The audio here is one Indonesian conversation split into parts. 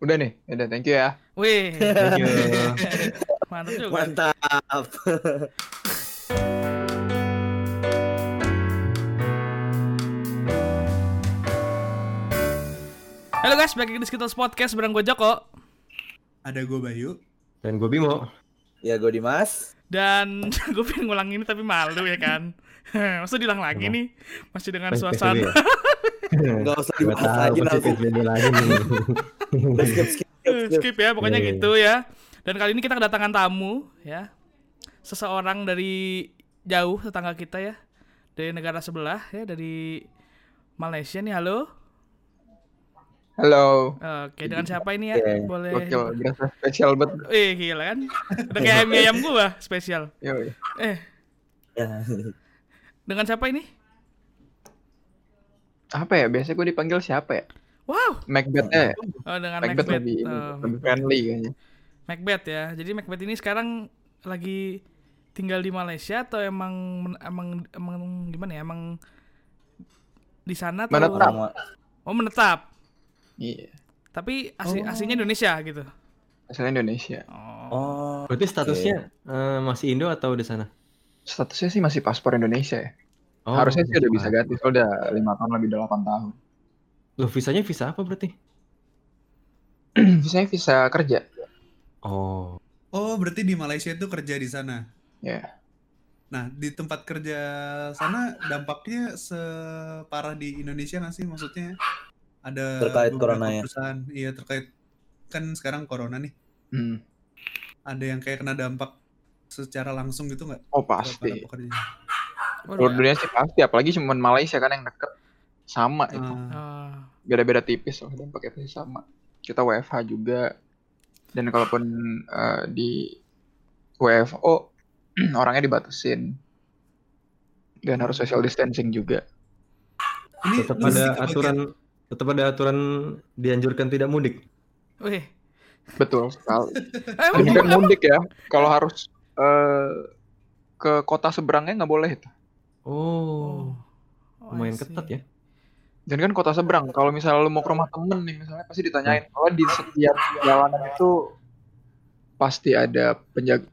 Udah nih, udah thank you ya. Wih, Thank you. mantap juga. Mantap. Halo guys, balik lagi di Skittles Podcast bareng gue Joko Ada gue Bayu. Dan gue Bimo. Ya gue Dimas. Dan gue pengen ngulang ini tapi malu ya kan Masa diulang lagi nih Masih dengan suasana ya? Enggak usah dibahas lagi. Udah skip skip skip. skip. Skip ya, pokoknya gitu ya Dan kali ini kita kedatangan tamu ya Seseorang dari jauh tetangga kita ya Dari negara sebelah ya, dari Malaysia nih, halo Halo. Oke, dengan siapa ini ya? Oke, Boleh Gokil, berasa spesial banget. Eh, gila kan Udah kayak mie ayam gua, spesial. Eh, Ya. dengan siapa ini? Apa ya? Biasanya gue dipanggil siapa ya? Wow, Macbeth ya? oh, dengan Macbeth Macbeth, lebih, Oh, lebih friendly kayaknya. Macbeth ya. Jadi Macbeth ini sekarang lagi tinggal di Malaysia atau emang emang emang gimana ya? Emang di sana atau Menetap. Oh, menetap. Iya. Tapi asli Oh. aslinya Indonesia gitu. Asalnya Indonesia. Oh. Oh. Berarti statusnya eh, masih Indo atau di sana? Statusnya sih masih paspor Indonesia ya. Oh, Harusnya sih udah bisa ganti. Soalnya udah lima tahun lebih udah 8 tahun. Loh, visanya visa apa berarti? Visanya visa kerja. Oh. Oh, berarti di Malaysia itu kerja di sana. Ya. Nah, di tempat kerja sana dampaknya separah di Indonesia nggak sih? Maksudnya ada Terkait corona ya? perusahaan, iya terkait kan sekarang corona nih. Hmm. Ada yang kayak kena dampak secara langsung gitu nggak? Oh para pasti. pekerja? Oh, Seluruh iya. dunia sih pasti. Apalagi cuma Malaysia kan yang deket. Sama itu. Ah. Beda-beda tipis loh. Dampaknya pasti sama. Kita WFH juga. Dan kalaupun eh, di WFO orangnya dibatasin. Dan harus social distancing juga. ini Tetap ada aturan tetap ada aturan dianjurkan tidak mudik. Wih. Betul sekali. Kan mudik ya. Kalau harus eh, ke kota seberangnya nggak boleh itu. Oh, Oh, lumayan I see. ketat ya. Dan kan kota seberang. Kalau misalnya lu mau ke rumah temen nih misalnya pasti ditanyain. Kalau di setiap jalanan itu pasti ada penjaga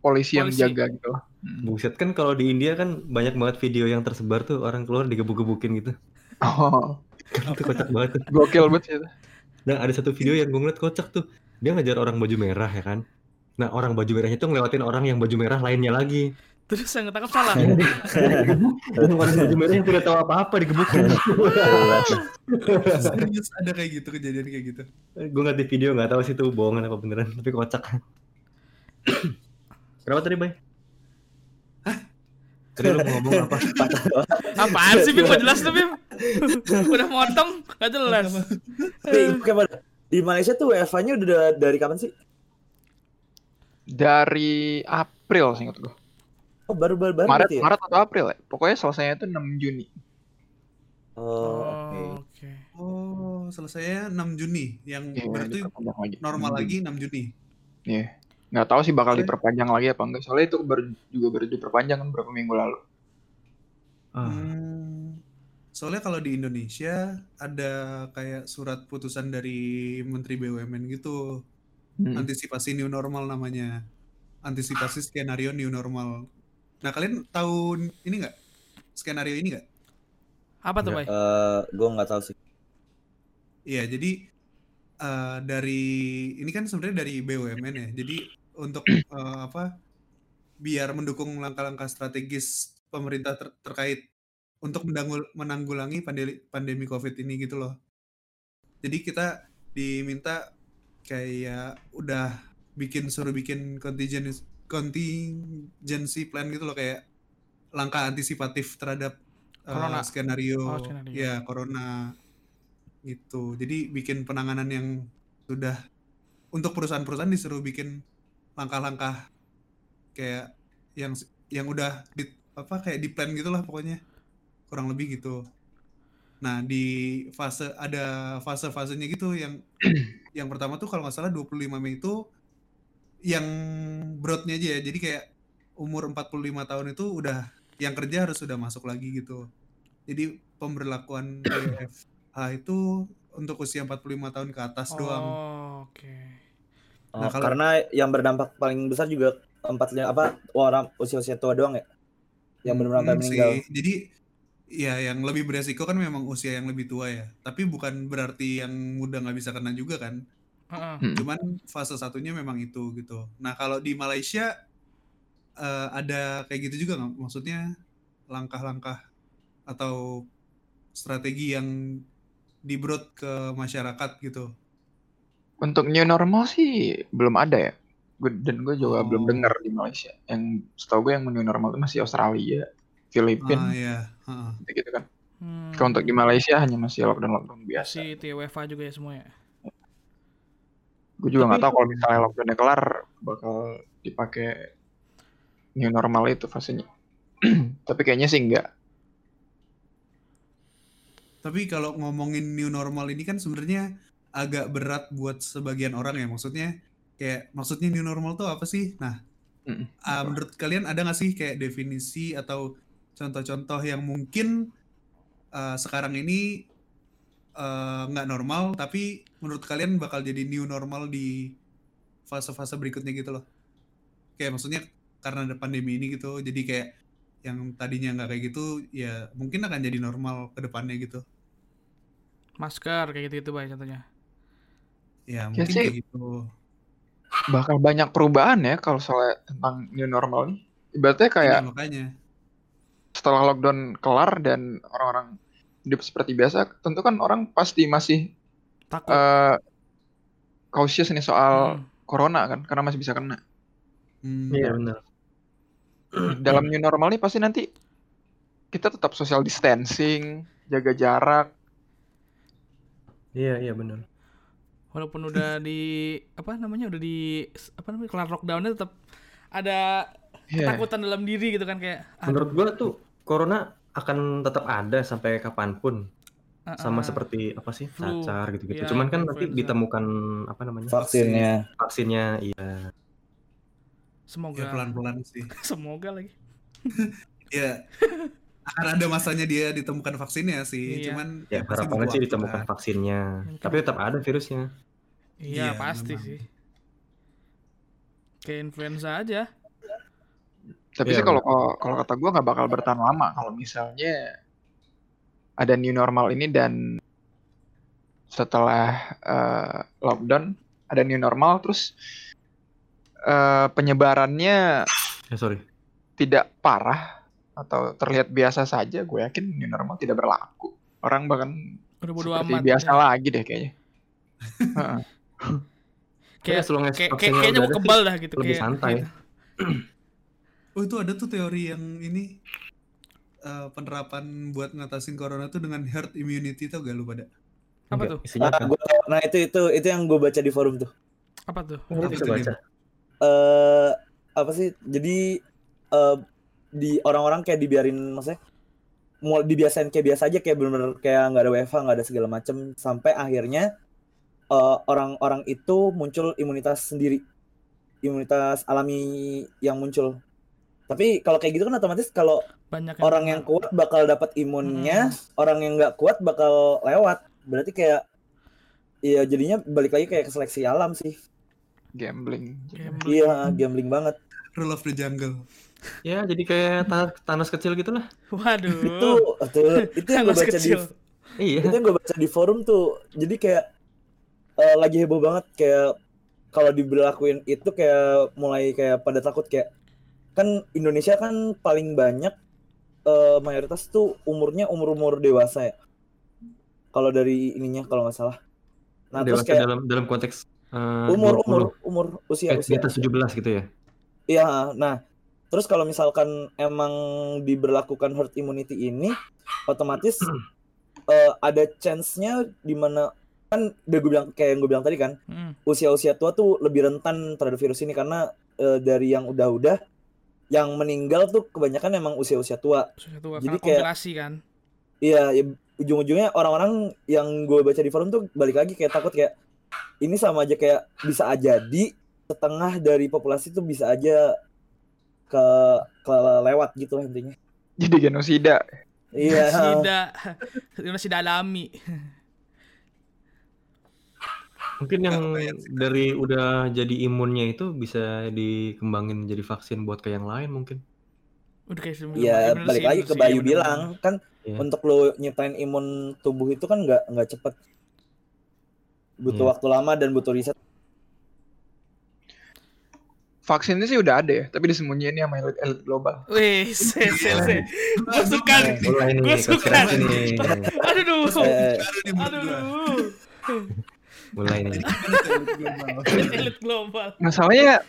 polisi yang Polisi. jaga gitu. Hmm. Buset kan kalau di India kan banyak banget video yang tersebar tuh orang keluar digebuk-gebukin gitu. Oh, Kan itu kocak banget tuh. gokil banget sih itu. Nah ada satu video yang gue ngeliat kocak tuh. Dia ngejar orang baju merah ya kan. Nah orang baju merahnya tuh ngelewatin orang yang baju merah lainnya lagi. Terus yang ketangkap salah. Dan orang baju merah yang tidak tahu apa-apa digebukin. serius ada kayak gitu kejadian kayak gitu. gue ngeliat di video nggak tahu sih itu bohongan apa beneran tapi kocak. Kenapa tadi bay? Tadi lu mau ngomong apa? Apaan sih Bim? Gak jelas tuh Bim. Udah motong, gak jelas. Di Malaysia tuh WFH-nya udah dari kapan sih? Dari April sih gue. Oh, baru baru baru Maret, berarti ya? Maret atau April ya. Pokoknya selesainya itu 6 Juni. Oh, oke. Oh, oke. Oh, selesainya 6 Juni yang Iya, berarti lagi. normal 6 lagi 6 Juni. Iya. Nggak tahu sih bakal Oke. diperpanjang lagi apa enggak. Soalnya itu baru juga baru diperpanjang kan beberapa minggu lalu. Ah, Hmm. Soalnya kalau di Indonesia ada kayak surat putusan dari Menteri BUMN gitu, Hmm. antisipasi new normal namanya. Antisipasi skenario new normal. Nah, kalian tahu ini nggak? Skenario ini nggak? Apa tuh. Bay? Eh, gue nggak tahu sih. Iya, jadi eh, dari ini kan sebenarnya dari BUMN ya. Jadi untuk eh, apa? Biar mendukung langkah-langkah strategis pemerintah ter- terkait untuk mendanggul- menanggulangi pandemi pandemi Covid ini gitu loh. Jadi kita diminta kayak udah bikin suruh bikin contingency contingency plan gitu loh kayak langkah antisipatif terhadap eh, Corona. skenario, Oh, skenario. ya corona gitu. Jadi bikin penanganan yang sudah untuk perusahaan-perusahaan disuruh bikin langkah-langkah kayak yang yang udah di apa kayak di plan gitulah pokoknya kurang lebih gitu. Nah di fase ada fase-fasenya gitu yang yang pertama tuh kalau nggak salah 25 Mei itu yang broadnya aja ya jadi kayak umur 45 tahun itu udah yang kerja harus sudah masuk lagi gitu. Jadi pemberlakuan WFH itu untuk usia 45 tahun ke atas doang. Oh, oke. Oh, Nah, kalau- karena yang berdampak paling besar juga empat apa orang usia-usia tua doang ya. Yang sampai Hmm, meninggal. sih. Jadi ya yang lebih beresiko kan memang usia yang lebih tua ya. Tapi bukan berarti yang muda nggak bisa kena juga kan. Heeh. Hmm. Cuman fase satunya memang itu gitu. Nah kalau di Malaysia eh, ada kayak gitu juga nggak? Maksudnya langkah-langkah atau strategi yang dibrot ke masyarakat gitu. Untuk new normal sih belum ada ya. Gue dan gue juga Oh. belum dengar di Malaysia. Yang setahu gue yang new normal itu masih Australia, Ah Filipina, ya. heeh. gitu kan. Hmm. Kalau untuk di Malaysia hanya masih lockdown lockdown biasa. si TWFA juga ya semua ya. Gue juga nggak tahu kalau misalnya lockdownnya kelar bakal dipakai new normal itu fasenya. Tapi kayaknya sih enggak. Tapi kalau ngomongin new normal ini kan sebenarnya agak berat buat sebagian orang ya. Maksudnya kayak maksudnya new normal tuh apa sih? Nah, Mm-mm. ah, menurut kalian ada nggak sih kayak definisi atau contoh-contoh yang mungkin ah, sekarang ini ah, nggak normal, tapi menurut kalian bakal jadi new normal di fase-fase berikutnya gitu loh? Kayak maksudnya karena ada pandemi ini gitu, jadi kayak yang tadinya nggak kayak gitu, ya mungkin akan jadi normal ke depannya gitu. Masker kayak gitu-gitu Bay contohnya. Ya Ya mungkin sih. kayak gitu. Bakal banyak perubahan ya kalau soal tentang new normal ini. Ibaratnya kayak Iya, makanya. setelah lockdown kelar dan orang-orang seperti biasa, tentu kan orang pasti masih Takut. eh cautious nih soal Hmm. corona kan, karena masih bisa kena. Hmm, Iya benar. Dalam new normal nih pasti nanti kita tetap social distancing, jaga jarak. Iya iya benar. Walaupun udah di apa namanya udah di apa namanya kelar lockdownnya tetap ada Iya. ketakutan dalam diri gitu kan kayak Menurut gua tuh corona akan tetap ada sampai kapan pun. ah, Sama ah. seperti apa sih? Flu. Cacar gitu-gitu. Iya, Cuman kan nanti ditemukan apa namanya? Vaksinnya. Vaksinnya iya. semoga ya pelan-pelan sih. semoga lagi. Ya akan ada masanya dia ditemukan vaksinnya sih. Iya. Cuman Ya ya pasti harapannya sih ditemukan kan. vaksinnya. Mungkin. Tapi tetap ada virusnya. Iya, Iya, pasti memang. sih. Kayak influenza aja. Tapi Iya, sih kalau kalau kata gue nggak bakal bertahan lama kalau misalnya ada new normal ini dan setelah eh, lockdown ada new normal terus eh, penyebarannya Ya sorry. tidak parah atau terlihat biasa saja, gue yakin new normal tidak berlaku. Orang bahkan Udah bodo seperti amat. biasa ya. lagi deh kayaknya. Heeh. Kayak kayak, kayaknya mau kebal dah gitu lebih kayak. santai. gitu. Oh itu ada tuh teori yang ini eh, penerapan buat ngatasin corona tuh dengan herd immunity tau gak lu pada? Apa Enggak, tuh? Isinya Ah, gua nah itu itu itu yang gue baca di forum tuh. Apa tuh? Apa bisa baca. eh apa sih? Jadi eh di orang-orang kayak dibiarin maksudnya mau dibiasain kayak biasa aja kayak bener-bener kayak nggak ada WFH nggak ada segala macem sampai akhirnya eh, orang-orang itu muncul imunitas sendiri imunitas alami yang muncul tapi kalau kayak gitu kan otomatis kalau Banyak orang yang kuat bakal dapat imunnya orang yang nggak kuat bakal lewat berarti kayak Iya jadinya balik lagi kayak ke seleksi alam sih. Gambling. Gambling. Iya gambling banget. Rule of the jungle. Ya, jadi kayak ta- Thanos kecil gitu lah. Waduh. Itu itu, itu yang gue baca di kecil. Iya. itu yang gue baca di forum tuh. Jadi kayak eh, lagi heboh banget kayak kalau diberlakuin itu kayak mulai kayak pada takut kayak kan Indonesia kan paling banyak eh, mayoritas tuh umurnya umur-umur dewasa ya. Kalau dari ininya kalau nggak salah. Nah, terus Dewasa kayak dalam dalam konteks eh, umur 20. umur umur usia eh, di usia. atas 17 gitu ya. Iya, nah terus kalau misalkan emang diberlakukan herd immunity ini, otomatis eh, ada chance-nya di mana kan udah gue bilang kayak yang gue bilang tadi kan, Hmm. usia-usia tua tuh lebih rentan terhadap virus ini karena eh, dari yang udah-udah, yang meninggal tuh kebanyakan emang usia-usia tua. Sesuatu Jadi karena kayak- kompilasi kan. Iya, ya, ujung-ujungnya orang-orang yang gue baca di forum tuh balik lagi kayak takut kayak ini sama aja kayak bisa aja di setengah dari populasi tuh bisa aja ke kelewat gitu lah intinya. Jadi genosida. Iya. Genosida. Genosida alami. Mungkin yang sih, dari udah jadi imunnya itu bisa dikembangin jadi vaksin buat ke yang lain mungkin. Udah kayak sebelum Ya bener balik lagi ke Bayu bilang bener. kan Iya. untuk lo nyiptain imun tubuh itu kan nggak nggak cepet butuh Iya. waktu lama dan butuh riset Vaksinnya sih udah ada ya, tapi disembunyiin sama elit, elit global. Wih, se, se, se. Gue suka nih. Suka. Aduh. Eh, gua. Aduh. Mulai nih. Elit global. Masalahnya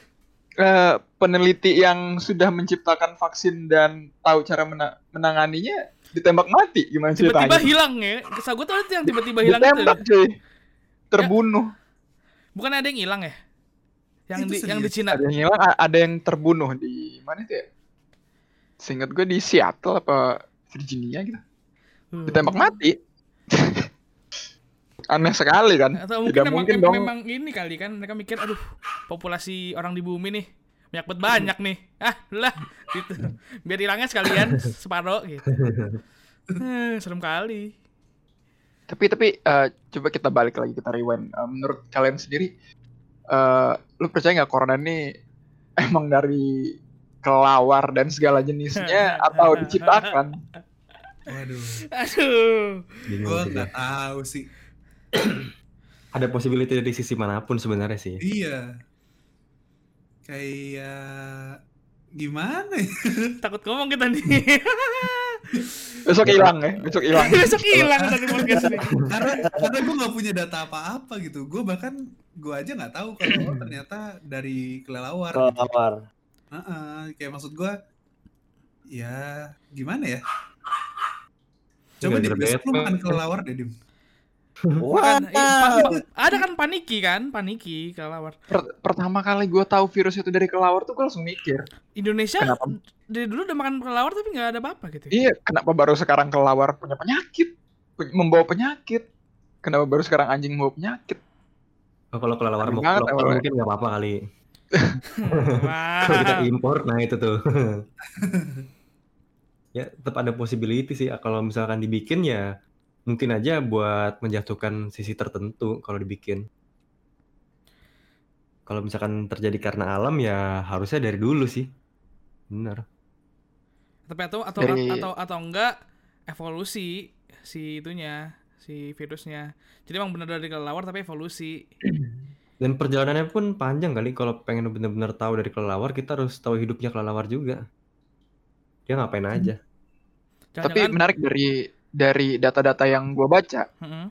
eh, peneliti yang sudah menciptakan vaksin dan tahu cara mena- menanganinya ditembak mati gimana Tiba-tiba ceritanya? hilang ya. Kesal gue tuh yang tiba-tiba hilang itu. Ditembak cuy. Terbunuh. Bukan ada yang hilang ya? Yang Itu di yang di serius. Cina. Ada yang hilang, ada yang terbunuh di mana itu ya? Seingat gue di Seattle apa Virginia gitu. Hmm. Ditembak mati. Aneh sekali kan? Atau mungkin Tidak memang, mungkin dong. memang ini kali kan mereka mikir aduh populasi orang di bumi nih banyak banget banyak nih ah lah gitu biar hilangnya sekalian separuh gitu Eh, serem kali Tapi tapi eh, coba kita balik lagi kita rewind. Eh, menurut kalian sendiri, eh lu percaya nggak corona ini emang dari kelawar dan segala jenisnya atau diciptakan? Waduh, aduh sih. nggak tahu sih. Ada possibility dari sisi mana pun sebenarnya sih. Iya. Kayak gimana ya? takut ngomong kita nih Besok hilang ya, besok hilang. besok hilang dari podcast ini karena karena gue nggak punya data apa-apa gitu. Gue bahkan gue aja nggak tahu kalau ternyata dari kelelawar. kalau kamar Heeh, kayak maksud gue, ya gimana ya? Coba di besok lu makan kelelawar deh, Dim. Wah Kan, iya, pa- pa- ada kan paniki kan paniki kelawar Per- pertama kali gue tahu virus itu dari kelawar tuh gue langsung mikir, Indonesia Kenapa? dari dulu udah makan kelawar tapi nggak ada apa-apa gitu iya kenapa baru sekarang kelawar punya penyakit, membawa penyakit? Kenapa baru sekarang anjing membawa penyakit? Oh, kalau kelelawar Aneh mau mungkin nggak apa-apa kali. Wah. Kalau kita impor, nah itu tuh. ya tetap ada possibility sih kalau misalkan dibikin ya mungkin aja buat menjatuhkan sisi tertentu kalau dibikin. Kalau misalkan terjadi karena alam ya harusnya dari dulu sih. Bener. tapi atau atau Dari- atau atau enggak evolusi si itunya si virusnya jadi emang benar dari kelelawar tapi evolusi Dan perjalanannya pun panjang kali kalau pengen bener-bener tahu dari kelelawar kita harus tahu hidupnya kelelawar juga. Dia ngapain aja. Tapi Jangan-jangan- menarik dari dari data-data yang gue baca, Heeh.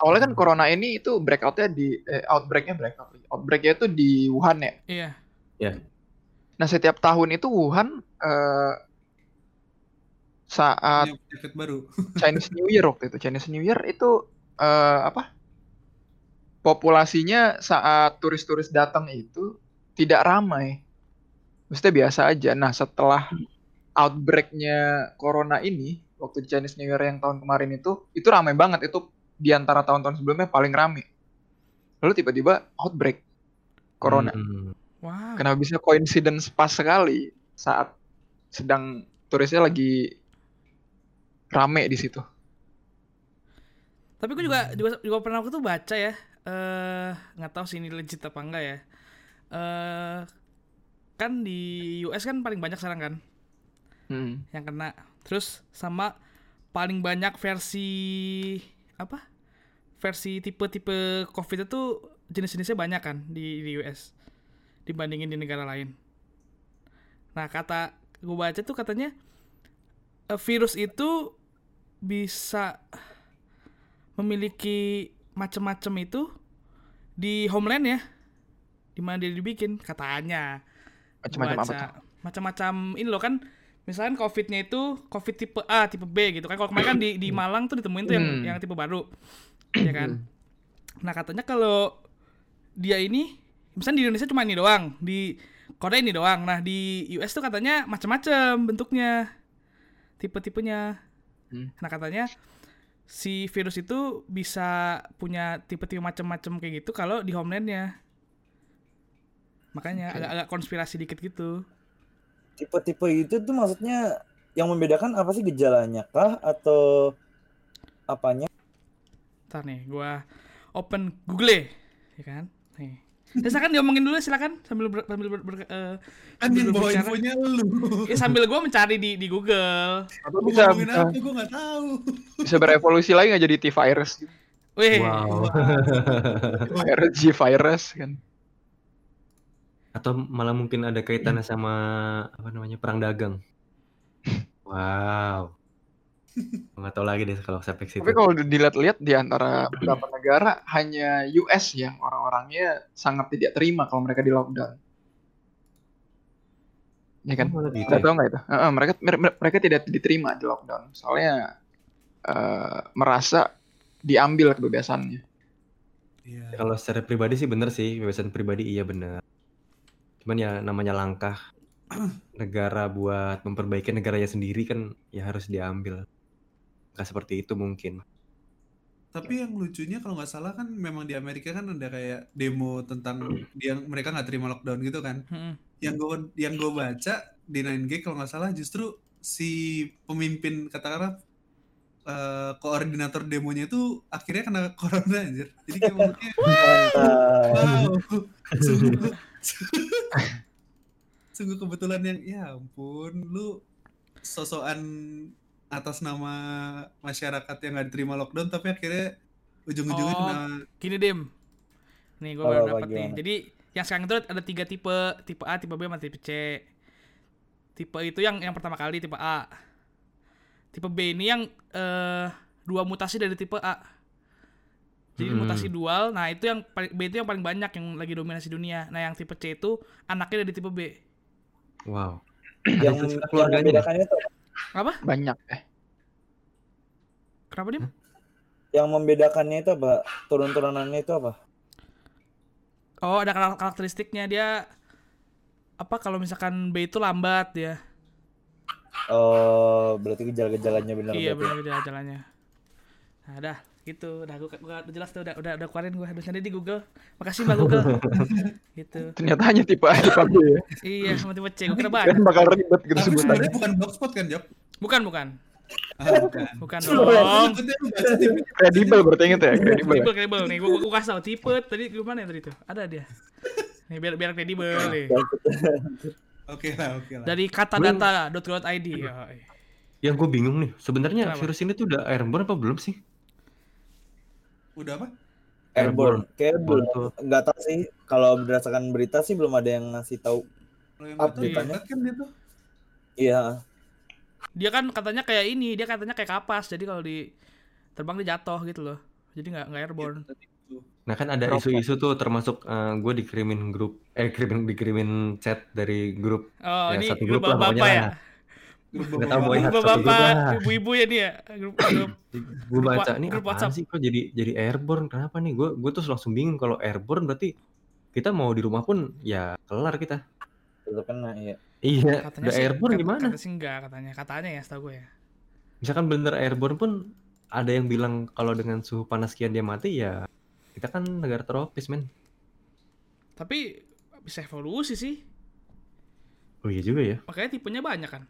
awalnya kan corona ini itu breakoutnya di eh, outbreaknya breakout, outbreaknya itu di Wuhan ya. iya Nah setiap tahun itu Wuhan eh, saat baru. Chinese New Year waktu itu Chinese New Year itu eh, apa populasinya saat turis-turis datang itu tidak ramai maksudnya biasa aja nah setelah outbreaknya corona ini waktu di Chinese New Year yang tahun kemarin itu itu ramai banget. Itu di antara tahun-tahun sebelumnya paling ramai lalu tiba-tiba outbreak corona. Hmm. wow. Kenapa bisa coincidence pas sekali saat sedang turisnya lagi rame di situ? Tapi gue juga juga juga pernah waktu itu baca ya eh nggak tahu sih ini legit apa enggak ya. Eh kan di US kan paling banyak sekarang kan? Hmm. yang kena terus sama paling banyak versi apa? Versi tipe-tipe covid itu jenis-jenisnya banyak kan di, di US dibandingin di negara lain. Nah kata gue baca tuh katanya eh, virus itu bisa memiliki macam-macam itu di homeland ya. Di mana dia dibikin katanya. Macam-macam apa Macam-macam ini loh kan misalkan COVID-nya itu COVID tipe A, tipe B gitu kan. Kalau kemarin kan di di Malang tuh ditemuin tuh yang Hmm. yang tipe baru. ya kan? Nah, katanya kalau dia ini misalnya di Indonesia cuma ini doang, di Korea ini doang. Nah, di US tuh katanya macam-macam bentuknya. Tipe-tipenya. Hmm. Nah, katanya si virus itu bisa punya tipe-tipe macam-macam kayak gitu kalau di homelandnya. Makanya agak-agak konspirasi dikit gitu. Tipe-tipe itu tuh maksudnya yang membedakan apa sih gejalanya kah atau apanya Ntar nih, gua open Google ya kan? Nih. Ya, silakan diomongin dulu silakan sambil ber, sambil ber, ber- eh, Kan sambil bawa infonya lu. Ya, sambil gue mencari di di Google. Atau Lu bisa ngomongin apa gue nggak tahu. bisa berevolusi lagi nggak jadi T-virus gitu. Wih, Wow. Virus G-virus kan. Atau malah mungkin ada kaitannya sama apa namanya perang dagang. Wow. Nggak tahu lagi deh kalau sampai ke situ. Tapi kalau dilihat-lihat di antara beberapa negara hanya US yang orang-orangnya sangat tidak terima kalau mereka di lockdown. Ya kan? Oh, gitu ya? tahu nggak itu? Heeh, mereka mer- mereka tidak diterima di lockdown. Soalnya eh, merasa diambil kebebasannya. Iya. Kalau secara pribadi sih bener sih, kebebasan pribadi iya bener. Cuman ya namanya langkah negara buat memperbaiki negaranya sendiri kan ya harus diambil. Nggak seperti itu mungkin. Tapi yang lucunya kalau nggak salah kan memang di Amerika kan ada kayak demo tentang dia mereka nggak terima lockdown gitu kan. Mm-mm. Yang gue yang gue baca di 9G kalau nggak salah justru si pemimpin katakanlah eh, koordinator demonya itu akhirnya kena corona anjir. Jadi kayak Mantap. wow, sungguh, kebetulan yang ya ampun lu sosokan atas nama masyarakat yang nggak diterima lockdown tapi akhirnya ujung-ujungnya Oh. kena Gini Dim. Nih gue Apa, baru apa, dapet nih. Jadi yang sekarang itu ada tiga tipe, tipe A, tipe B, sama tipe C. Tipe itu yang yang pertama kali tipe A. Tipe B ini yang eh, dua mutasi dari tipe A. Jadi Hmm. mutasi dual. Nah itu yang paling B itu yang paling banyak yang lagi dominasi dunia. Nah yang tipe C itu anaknya dari tipe B. Wow. yang, keluarganya. membedakannya itu Apa? Banyak eh. Kenapa Dim? yang membedakannya itu apa turun-turunannya itu apa Oh ada karak- karakteristiknya dia apa kalau misalkan B itu lambat ya. oh berarti gejala-gejalanya benar Iya berarti. benar jalannya. Nah, dah gitu, udah gua udah jelas tuh udah udah udah keluarin gua harusnya di Google. Makasih Mbak Google. gitu. Ternyata hanya tipe A, tipe B ya. Iya, sama tipe C. Gua kira Kan banyak. bakal ribet gitu tapi sebutannya. sebenarnya bukan blogspot kan Job Bukan, bukan. ah, bukan Bukan dong. Kredibel berarti inget ya, kredibel. ya? Kredibel, kredibel nih. Gua, gua kasih tau tipe tadi gimana ya tadi tuh? Ada dia. Nih biar biar kredibel nih. oke lah oke lah Dari katadata.co.id. Ya, Yang gue bingung nih, sebenarnya virus ini tuh udah airborne apa belum sih? Udah apa airborne kayak belum Betul. nggak tahu sih kalau berdasarkan berita sih belum ada yang ngasih tahu hebat kan dia tuh iya Dia kan katanya kayak ini, dia katanya kayak kapas. Jadi kalau di terbang dia jatuh gitu loh. Jadi nggak nggak airborne. Nah kan ada isu-isu tuh termasuk gue dikirimin grup, eh kirimin dikirimin chat dari grup. Oh, Ya, ini satu grup grup lah bapak-bapak pokoknya ya. lah. Grup Nggak tahu grup bapak, lah. ibu-ibu ya nih ya. Grup grup Gue Grup baca nih grup WhatsApp. sih kok jadi jadi airborne? Kenapa nih? Gue gue tuh langsung bingung kalau airborne berarti kita mau di rumah pun ya kelar kita. tetap kena iya Iya, katanya udah sih airborne kat- gimana? Katanya sih enggak katanya. Katanya ya setahu gue ya. Misalkan bener airborne pun ada yang bilang kalau dengan suhu panas sekian dia mati ya kita kan negara tropis men. Tapi bisa evolusi sih. Oh iya juga ya. Makanya tipenya banyak kan.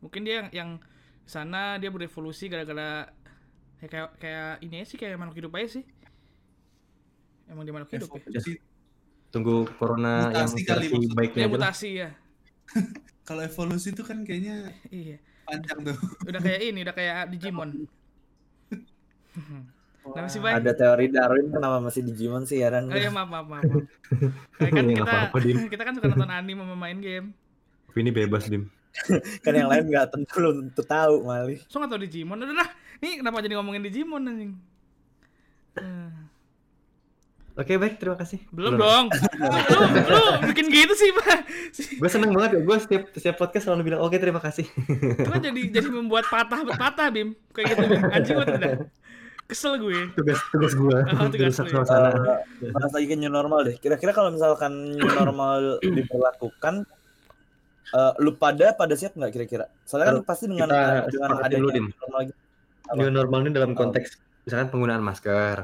Mungkin dia yang yang sana dia berevolusi gara-gara ya kayak kayak ini aja sih kayak makhluk hidup aja sih. Emang dia makhluk hidup ya. Evolusi. Tunggu corona yang Mutasi kali versi maksudnya. baiknya lah. mutasi ya. kalau evolusi itu kan kayaknya Iya. panjang tuh Udah kayak ini, udah kayak Digimon. Kenapa sih, Bay? ada teori Darwin kenapa masih Digimon sih ya Ran Oh iya maaf maaf maaf. maaf. Kayak kan kita apa-apa, Dim. kita kan suka nonton anime sama main game. Tapi ini bebas dim. kan yang lain nggak tentu belum tentu tahu mali So nggak tau Digimon. Udah lah. Nih kenapa jadi ngomongin Digimon anjing? Eh, Oke baik terima kasih. belum dong. lu, lu bikin gitu sih, Pak. Gue seneng banget ya. Gue setiap setiap podcast selalu bilang oke terima kasih. Itu kan jadi jadi membuat patah patah Bim. Kayak gitu Bim. Anjing banget udah. Kesel gue. tugas tugas gue. Oh, tugas suasana. Eh, bahas lagi ke new normal deh kira-kira kalau misalkan new normal diberlakukan eh, lu pada pada siap nggak kira-kira soalnya kan Kita pasti dengan sepakatin dengan dulu, adanya Dim. new normal gitu. New normal ini dalam Oh. konteks misalkan penggunaan masker.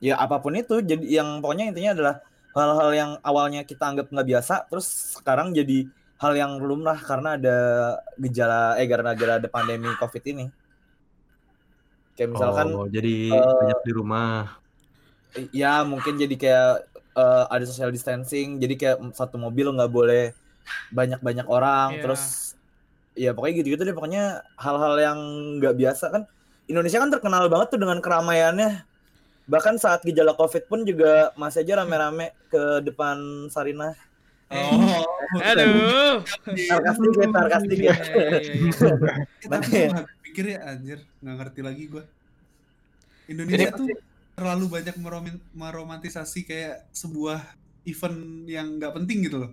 ya apa pun itu jadi yang pokoknya intinya adalah hal-hal yang awalnya kita anggap nggak biasa terus sekarang jadi hal yang lumrah karena ada gejala eh karena gara ada pandemi covid ini kayak misalkan oh, jadi eh, banyak di rumah. ya mungkin jadi kayak eh, ada social distancing jadi kayak satu mobil nggak boleh banyak-banyak orang Iya. terus ya pokoknya gitu-gitu deh pokoknya hal-hal yang nggak biasa kan Indonesia kan terkenal banget tuh dengan keramaiannya bahkan saat gejala covid pun juga masih aja rame-rame ke depan Sarinah Oh, Aduh. sarkastik ya sarkastik ya nggak pikir ya anjir, nggak ngerti lagi gue. Indonesia tuh terlalu banyak meromantisasi kayak sebuah event yang nggak penting gitu loh.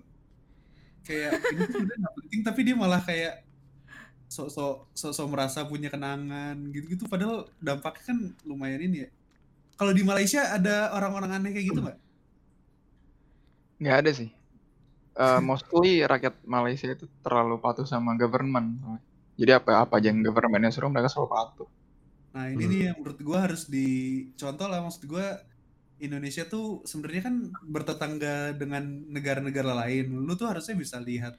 Kayak ini sebenarnya nggak penting tapi dia malah kayak sok-sok sok-sok merasa punya kenangan gitu-gitu padahal dampaknya kan lumayan ini ya. Kalau di Malaysia ada orang-orang aneh kayak gitu nggak? Nggak ada sih. Eh, mostly rakyat Malaysia itu terlalu patuh sama government. Jadi apa-apa aja yang governmentnya suruh mereka selalu patuh. Nah ini Hmm. nih yang menurut gua harus dicontoh lah maksud gua Indonesia tuh sebenarnya kan bertetangga dengan negara-negara lain. Lu tuh harusnya bisa lihat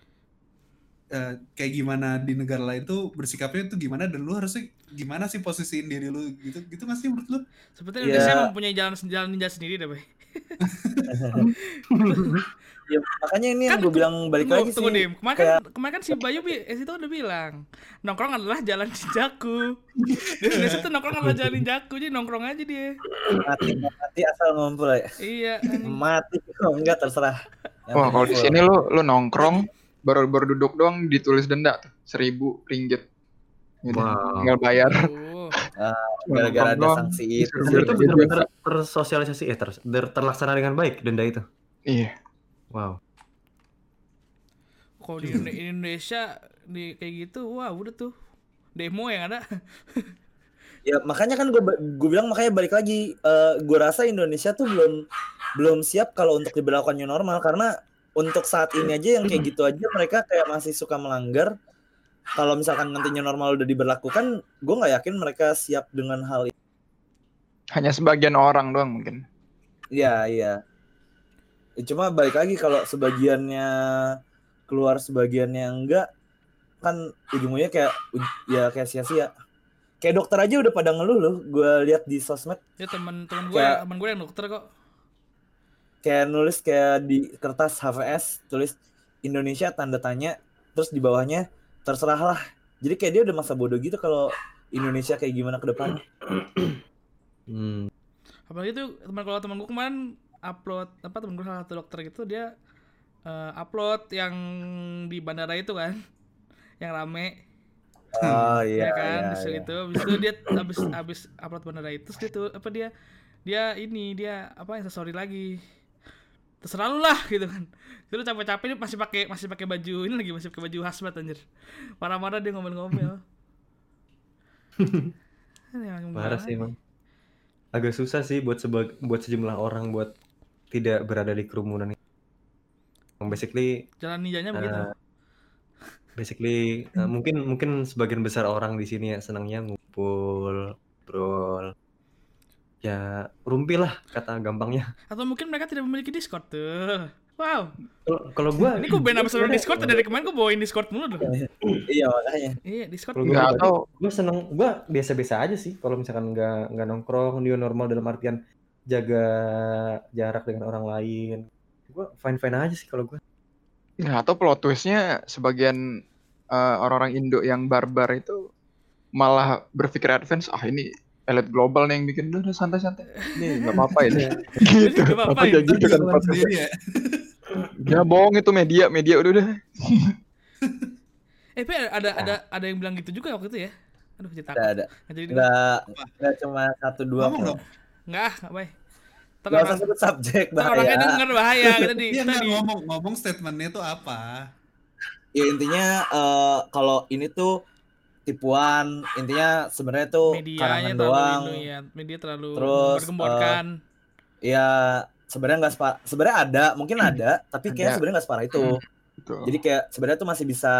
eh, kayak gimana di negara lain tuh bersikapnya tuh gimana dan lu harusnya gimana sih posisiin diri lu gitu gitu nggak sih menurut lu? Sepertinya Iya. Indonesia mempunyai jalan jalan ninja sendiri deh, Bay. Ya, makanya ini yang Kan gue bilang balik tunggu, lagi tunggu, sih Dim. Kemarin, kan, kemarin kan si Bayu bi, eh, itu udah bilang nongkrong adalah jalan ninjaku. Di Indonesia tuh nongkrong adalah jalan ninjaku, jadi nongkrong aja dia. mati mati asal ngumpul ya Iya. mati oh, enggak terserah Yang Wah kalau di sini lu lu nongkrong baru baru duduk doang ditulis denda tuh seribu ringgit. Gitu. Wow. Tinggal bayar. Tuh. gara-gara ada sanksi itu itu benar-benar tersosialisasi eh ter, ter- terlaksana dengan baik denda itu. Iya. Wow. Kalau di Indo- Indonesia di kayak gitu, wah udah tuh demo yang ada. ya makanya kan gue gue bilang makanya balik lagi eh gue rasa Indonesia tuh belum belum siap kalau untuk diberlakukan new normal karena untuk saat ini aja yang kayak gitu aja mereka kayak masih suka melanggar. Kalau misalkan nanti new normal udah diberlakukan gue nggak yakin mereka siap dengan hal itu Hanya sebagian orang doang mungkin. Iya iya. Ya, cuma balik lagi kalau sebagiannya keluar sebagiannya enggak kan ujung-ujungnya kayak ya kayak sia-sia. Kayak dokter aja udah pada ngeluh loh gue lihat di sosmed. Ya teman-teman gue, Kayak- teman gue yang dokter kok. Kayak nulis kayak di kertas HVS tulis Indonesia tanda tanya terus di bawahnya terserah lah jadi kayak dia udah masa bodoh gitu kalau Indonesia kayak gimana ke depan Hmm. Apalagi tuh teman kalau teman gue kemarin upload apa teman gue salah satu dokter gitu dia eh, upload yang di bandara itu kan, yang rame. oh ya iya kan iya, iya. itu habis itu dia habis habis upload bandara itu terus dia tuh apa dia dia ini dia apa yang sorry lagi terserah lu lah gitu kan itu capek-capek masih pakai masih pakai baju ini lagi masih pakai baju hazmat anjir marah-marah dia ngomel-ngomel Ini Parah gimana? sih emang. Agak susah sih buat sebag buat sejumlah orang buat tidak berada di kerumunan. Emang Basically jalan ninjanya begitu eh, basically eh, mungkin mungkin sebagian besar orang di sini ya senangnya ngumpul, ngobrol. Ya, rumpi lah kata gampangnya. atau mungkin mereka tidak memiliki discord tuh. Wow. Kalau kalau gua ini gue band ambassador discord dari kemarin gue bawain discord mulu loh. Iya. Makanya. Iya discord Kalau gua atau gue seneng gue biasa-biasa aja sih kalau misalkan nggak nggak nongkrong dia normal dalam artian jaga jarak dengan orang lain. Gue fine fine aja sih kalau gue nggak atau plot twistnya sebagian eh, orang-orang Indo yang barbar itu malah berpikir advance ah ini elit global nih yang bikin udah udah santai-santai. Ini nggak apa-apa ini gitu. Nggak apa-apa apa kayak ya. gitu kan sendiri ya. ya bohong itu media media udah udah. Eh tapi ada ada ada yang bilang gitu juga waktu itu ya? Aduh jadi ada takut. Ada Nggak jadi nggak nggak cuma satu dua Ngomong kok. dong. nggak ah nggak baik nggak usah sebut subjek ntar orangnya bahaya denger bahaya kita di Iya kita nggak di ngomong ngomong statementnya itu apa? ya intinya eh, kalau ini tuh tipuan. Intinya sebenarnya tuh medianya karangan doang ini ya media terlalu Terus, gembor-gemborkan ya sebenarnya nggak sepa sebenarnya ada mungkin ada tapi kayak sebenarnya nggak separah itu. Gitu. jadi kayak sebenarnya tuh masih bisa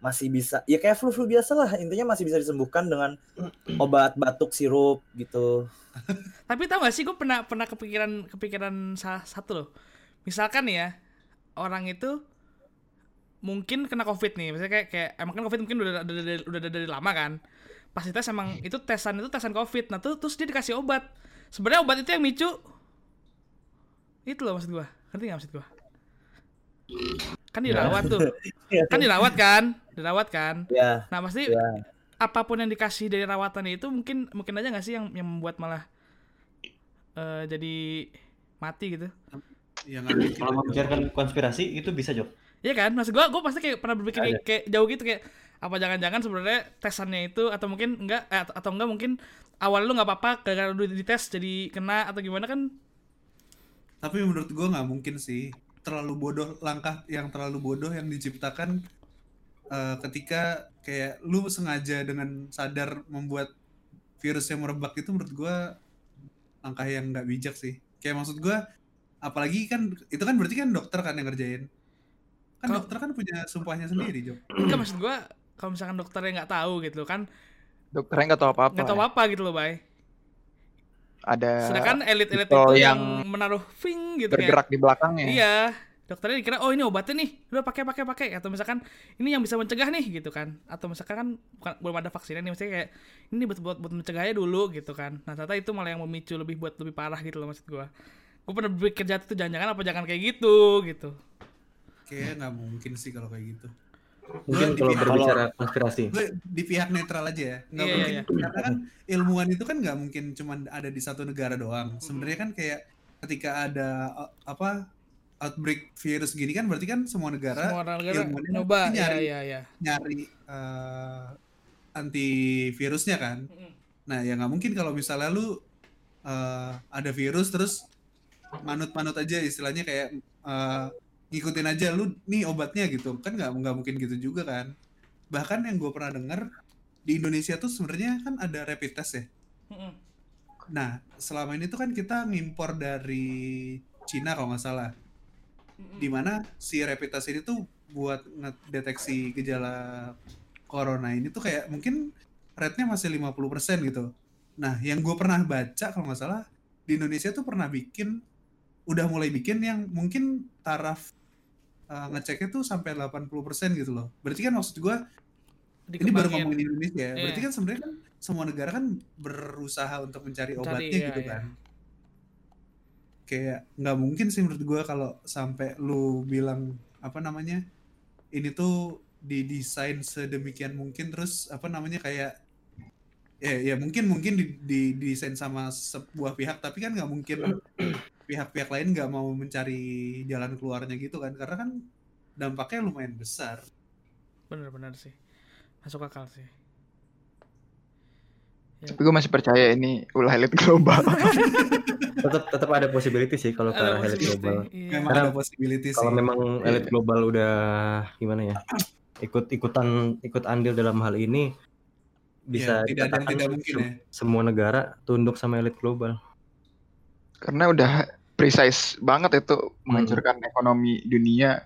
masih bisa ya kayak flu flu biasa lah. Intinya masih bisa disembuhkan dengan obat batuk sirup gitu. Tapi tau gak sih gue pernah pernah kepikiran kepikiran salah satu loh. Misalkan ya orang itu mungkin kena covid nih misalnya kayak kayak emang kan covid mungkin udah udah, udah, udah, dari lama kan pas dites emang itu tesan itu tesan covid nah tuh terus dia dikasih obat sebenarnya obat itu yang micu Itu loh maksud gua. Ngerti gak maksud gua? Kan Ya. dirawat tuh. Kan dirawat kan? Dirawat kan? Ya, Nah, pasti ya. apa pun yang dikasih dari rawatan itu mungkin mungkin aja nggak sih yang yang membuat malah eh, jadi mati gitu. yang nggak mungkin Kalau aja. membicarakan konspirasi itu bisa Jok. Iya kan? Maksud gua gua pasti kayak pernah berpikir kayak, kayak jauh gitu kayak apa jangan-jangan sebenarnya tesannya itu atau mungkin enggak eh, atau- atau enggak mungkin awal lu nggak apa-apa gara-gara lu dites jadi kena atau gimana kan Tapi menurut gua nggak mungkin sih. Terlalu bodoh langkah yang terlalu bodoh yang diciptakan eh, ketika kayak lu sengaja dengan sadar membuat virus yang merebak itu menurut gua langkah yang nggak bijak sih. Kayak maksud gua apalagi kan itu kan berarti kan dokter kan yang ngerjain. Kan Kalau- dokter kan punya sumpahnya sendiri, Jok. enggak maksud gua kalau misalkan dokternya nggak tahu gitu kan Dokternya nggak tahu apa-apa. nggak tahu apa gitu loh, Bay. Ada Sedangkan elit-elit itu yang, yang menaruh fing gitu kayak bergerak di belakangnya. Iya, dokternya dikira oh ini obatnya nih, udah pakai pakai pakai atau misalkan ini yang bisa mencegah nih gitu kan. Atau misalkan kan bukan belum ada vaksinnya nih, misalnya kayak ini buat buat, buat mencegahnya dulu gitu kan. Nah, ternyata itu malah yang memicu lebih buat lebih parah gitu loh maksud gua. Gue pernah berpikir jatuh tuh jangan-jangan apa jangan kayak gitu gitu. Kayak nggak mungkin sih kalau kayak gitu. Mungkin kalau pihak- berbicara konspirasi. di pihak netral aja ya nggak Iya, mungkin iya, karena kan ilmuwan itu kan nggak mungkin cuma ada di satu negara doang sebenarnya kan kayak ketika ada uh, apa outbreak virus gini kan berarti kan semua negara Semua negara ilmuwannya nyoba ya nyari ya ya. nyari uh, antivirusnya kan nah ya nggak mungkin kalau misalnya lu uh, ada virus terus manut-manut aja istilahnya kayak uh, ngikutin aja lu nih obatnya gitu. Kan nggak nggak mungkin gitu juga kan. Bahkan yang gue pernah denger di Indonesia tuh sebenarnya kan ada rapid test ya. Nah selama ini tuh kan kita ngimpor dari Cina kalau nggak salah. Di mana si rapid test ini tuh buat ngedeteksi gejala corona ini tuh kayak mungkin rate-nya masih 50% gitu. Nah, yang gue pernah baca kalau nggak salah di Indonesia tuh pernah bikin udah mulai bikin yang mungkin taraf uh, ngeceknya tuh sampai 80% gitu loh. Berarti kan maksud gue ini baru ngomongin Indonesia ya. Berarti Iya. kan sebenarnya kan semua negara kan berusaha untuk mencari obatnya iya, gitu iya. kan. Kayak nggak mungkin sih menurut gua kalau sampai lu bilang apa namanya ini tuh didesain sedemikian mungkin terus apa namanya kayak ya ya mungkin mungkin di, di- didesain sama sebuah pihak tapi kan nggak mungkin pihak-pihak lain nggak mau mencari jalan keluarnya gitu kan karena kan dampaknya lumayan besar Bener-bener sih. Masuk akal sih. Tapi gue masih percaya ini ulah elit global. Tetap tetap ada possibility sih kalau ke arah elit possibility, global. iya. memang Karena ada possibility sih Kalau memang elit Iya. global udah gimana ya? Ikut ikutan ikut andil dalam hal ini bisa Ya, tidak ada yang dikatakan tidak mungkin ya semua negara tunduk sama elit global. Karena udah precise banget itu menghancurkan ekonomi dunia,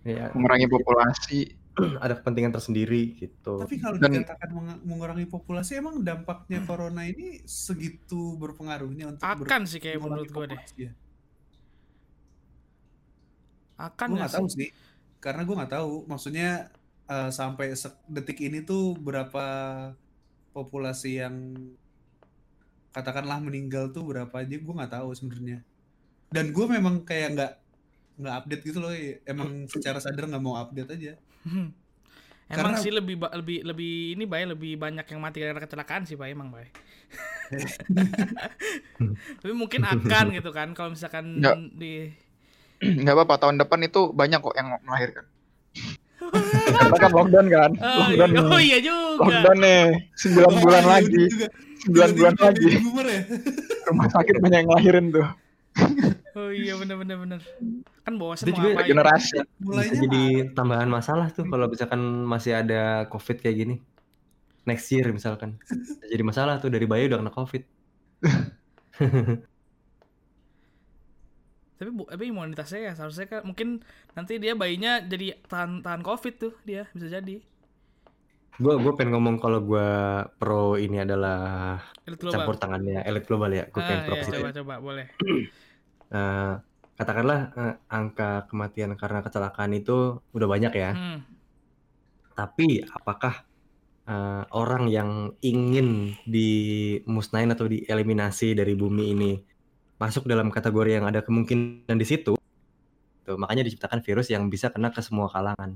Ya, mengurangi populasi. ada kepentingan tersendiri gitu. Tapi kalau Dan- dikatakan meng- mengurangi populasi, emang dampaknya corona ini segitu berpengaruhnya untuk ber- Akan sih kayak menurut gue deh. ya? Akan Gue nggak tahu sih? karena gue nggak tahu. Maksudnya eh, sampai detik ini tuh berapa populasi yang katakanlah meninggal tuh berapa aja? Gue nggak tahu sebenarnya. Dan gue memang kayak nggak nggak update gitu loh. Emang secara sadar nggak mau update aja. Hmm. Emang Karena- sih lebih lebih lebih ini bay lebih banyak yang mati gara-gara kecelakaan sih bay emang bay. Tapi mungkin akan gitu kan kalau misalkan Nggak. di Nggak apa-apa, tahun depan itu banyak kok yang melahirkan. Karena kan lockdown kan, oh, iya, lockdown, oh iya juga. lockdown nih, 9 bulan Oh, iya, lagi, juga. 9 bulan lagi, ya? rumah sakit banyak yang ngelahirin tuh, Oh iya bener bener bener. Kan bosan Itu juga generasi. Bisa Mulainya jadi tambahan masalah tuh kalau misalkan masih ada covid kayak gini. Next year misalkan. Bisa Jadi masalah tuh dari bayi udah kena covid. Tapi bu, tapi imunitasnya ya seharusnya kan mungkin nanti dia bayinya jadi tahan tahan covid tuh dia bisa jadi. Gue gue pengen ngomong kalau gue pro ini adalah campur tangannya elit global ya. Gue pengen Ah, pro iya, coba coba boleh. Eh, katakanlah eh, angka kematian karena kecelakaan itu udah banyak ya. Hmm. Tapi apakah eh, orang yang ingin dimusnahin atau dieliminasi dari bumi ini masuk dalam kategori yang ada kemungkinan di situ. Tuh, makanya diciptakan virus yang bisa kena ke semua kalangan.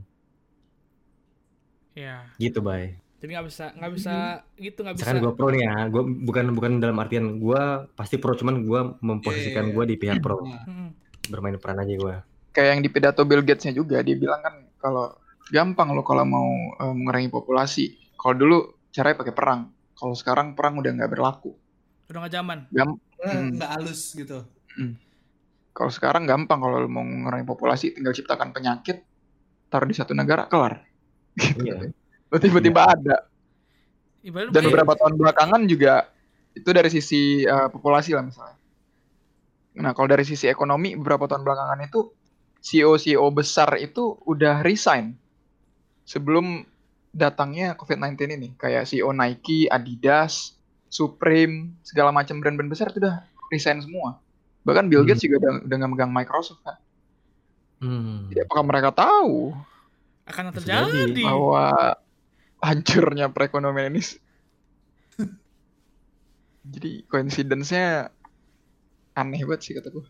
Ya. Gitu, Bay. Jadi nggak bisa nggak bisa gitu nggak bisa. Misalkan gue pro nih ya, gue bukan bukan dalam artian gue pasti pro, cuman gue memposisikan Iya, iya, gue di pihak pro, Nah, Hmm. bermain peran aja gue. Kayak yang di pidato Bill Gates-nya juga dia bilang kan kalau gampang lo kalau mau eh, mengurangi populasi. Kalau dulu caranya pakai perang. Kalau sekarang perang udah nggak berlaku. Udah nggak zaman. Gam karena Hmm. nggak halus gitu. kalau sekarang gampang kalau mau mengurangi populasi tinggal ciptakan penyakit taruh di satu negara kelar. Iya. Lo tiba-tiba ada. Ibarat Dan beberapa tahun belakangan juga itu dari sisi eh, populasi lah misalnya. Nah, kalau dari sisi ekonomi beberapa tahun belakangan itu CEO-CEO besar itu udah resign sebelum datangnya COVID-19 ini. Kayak CEO Nike, Adidas, Supreme, segala macam brand-brand besar itu udah resign semua. Bahkan Bill Hmm. Gates juga udah, udah nggak megang Microsoft kan. Hmm. Jadi apakah mereka tahu akan terjadi. jadi. bahwa hancurnya perekonomian ini jadi coincidence-nya aneh banget sih kata gue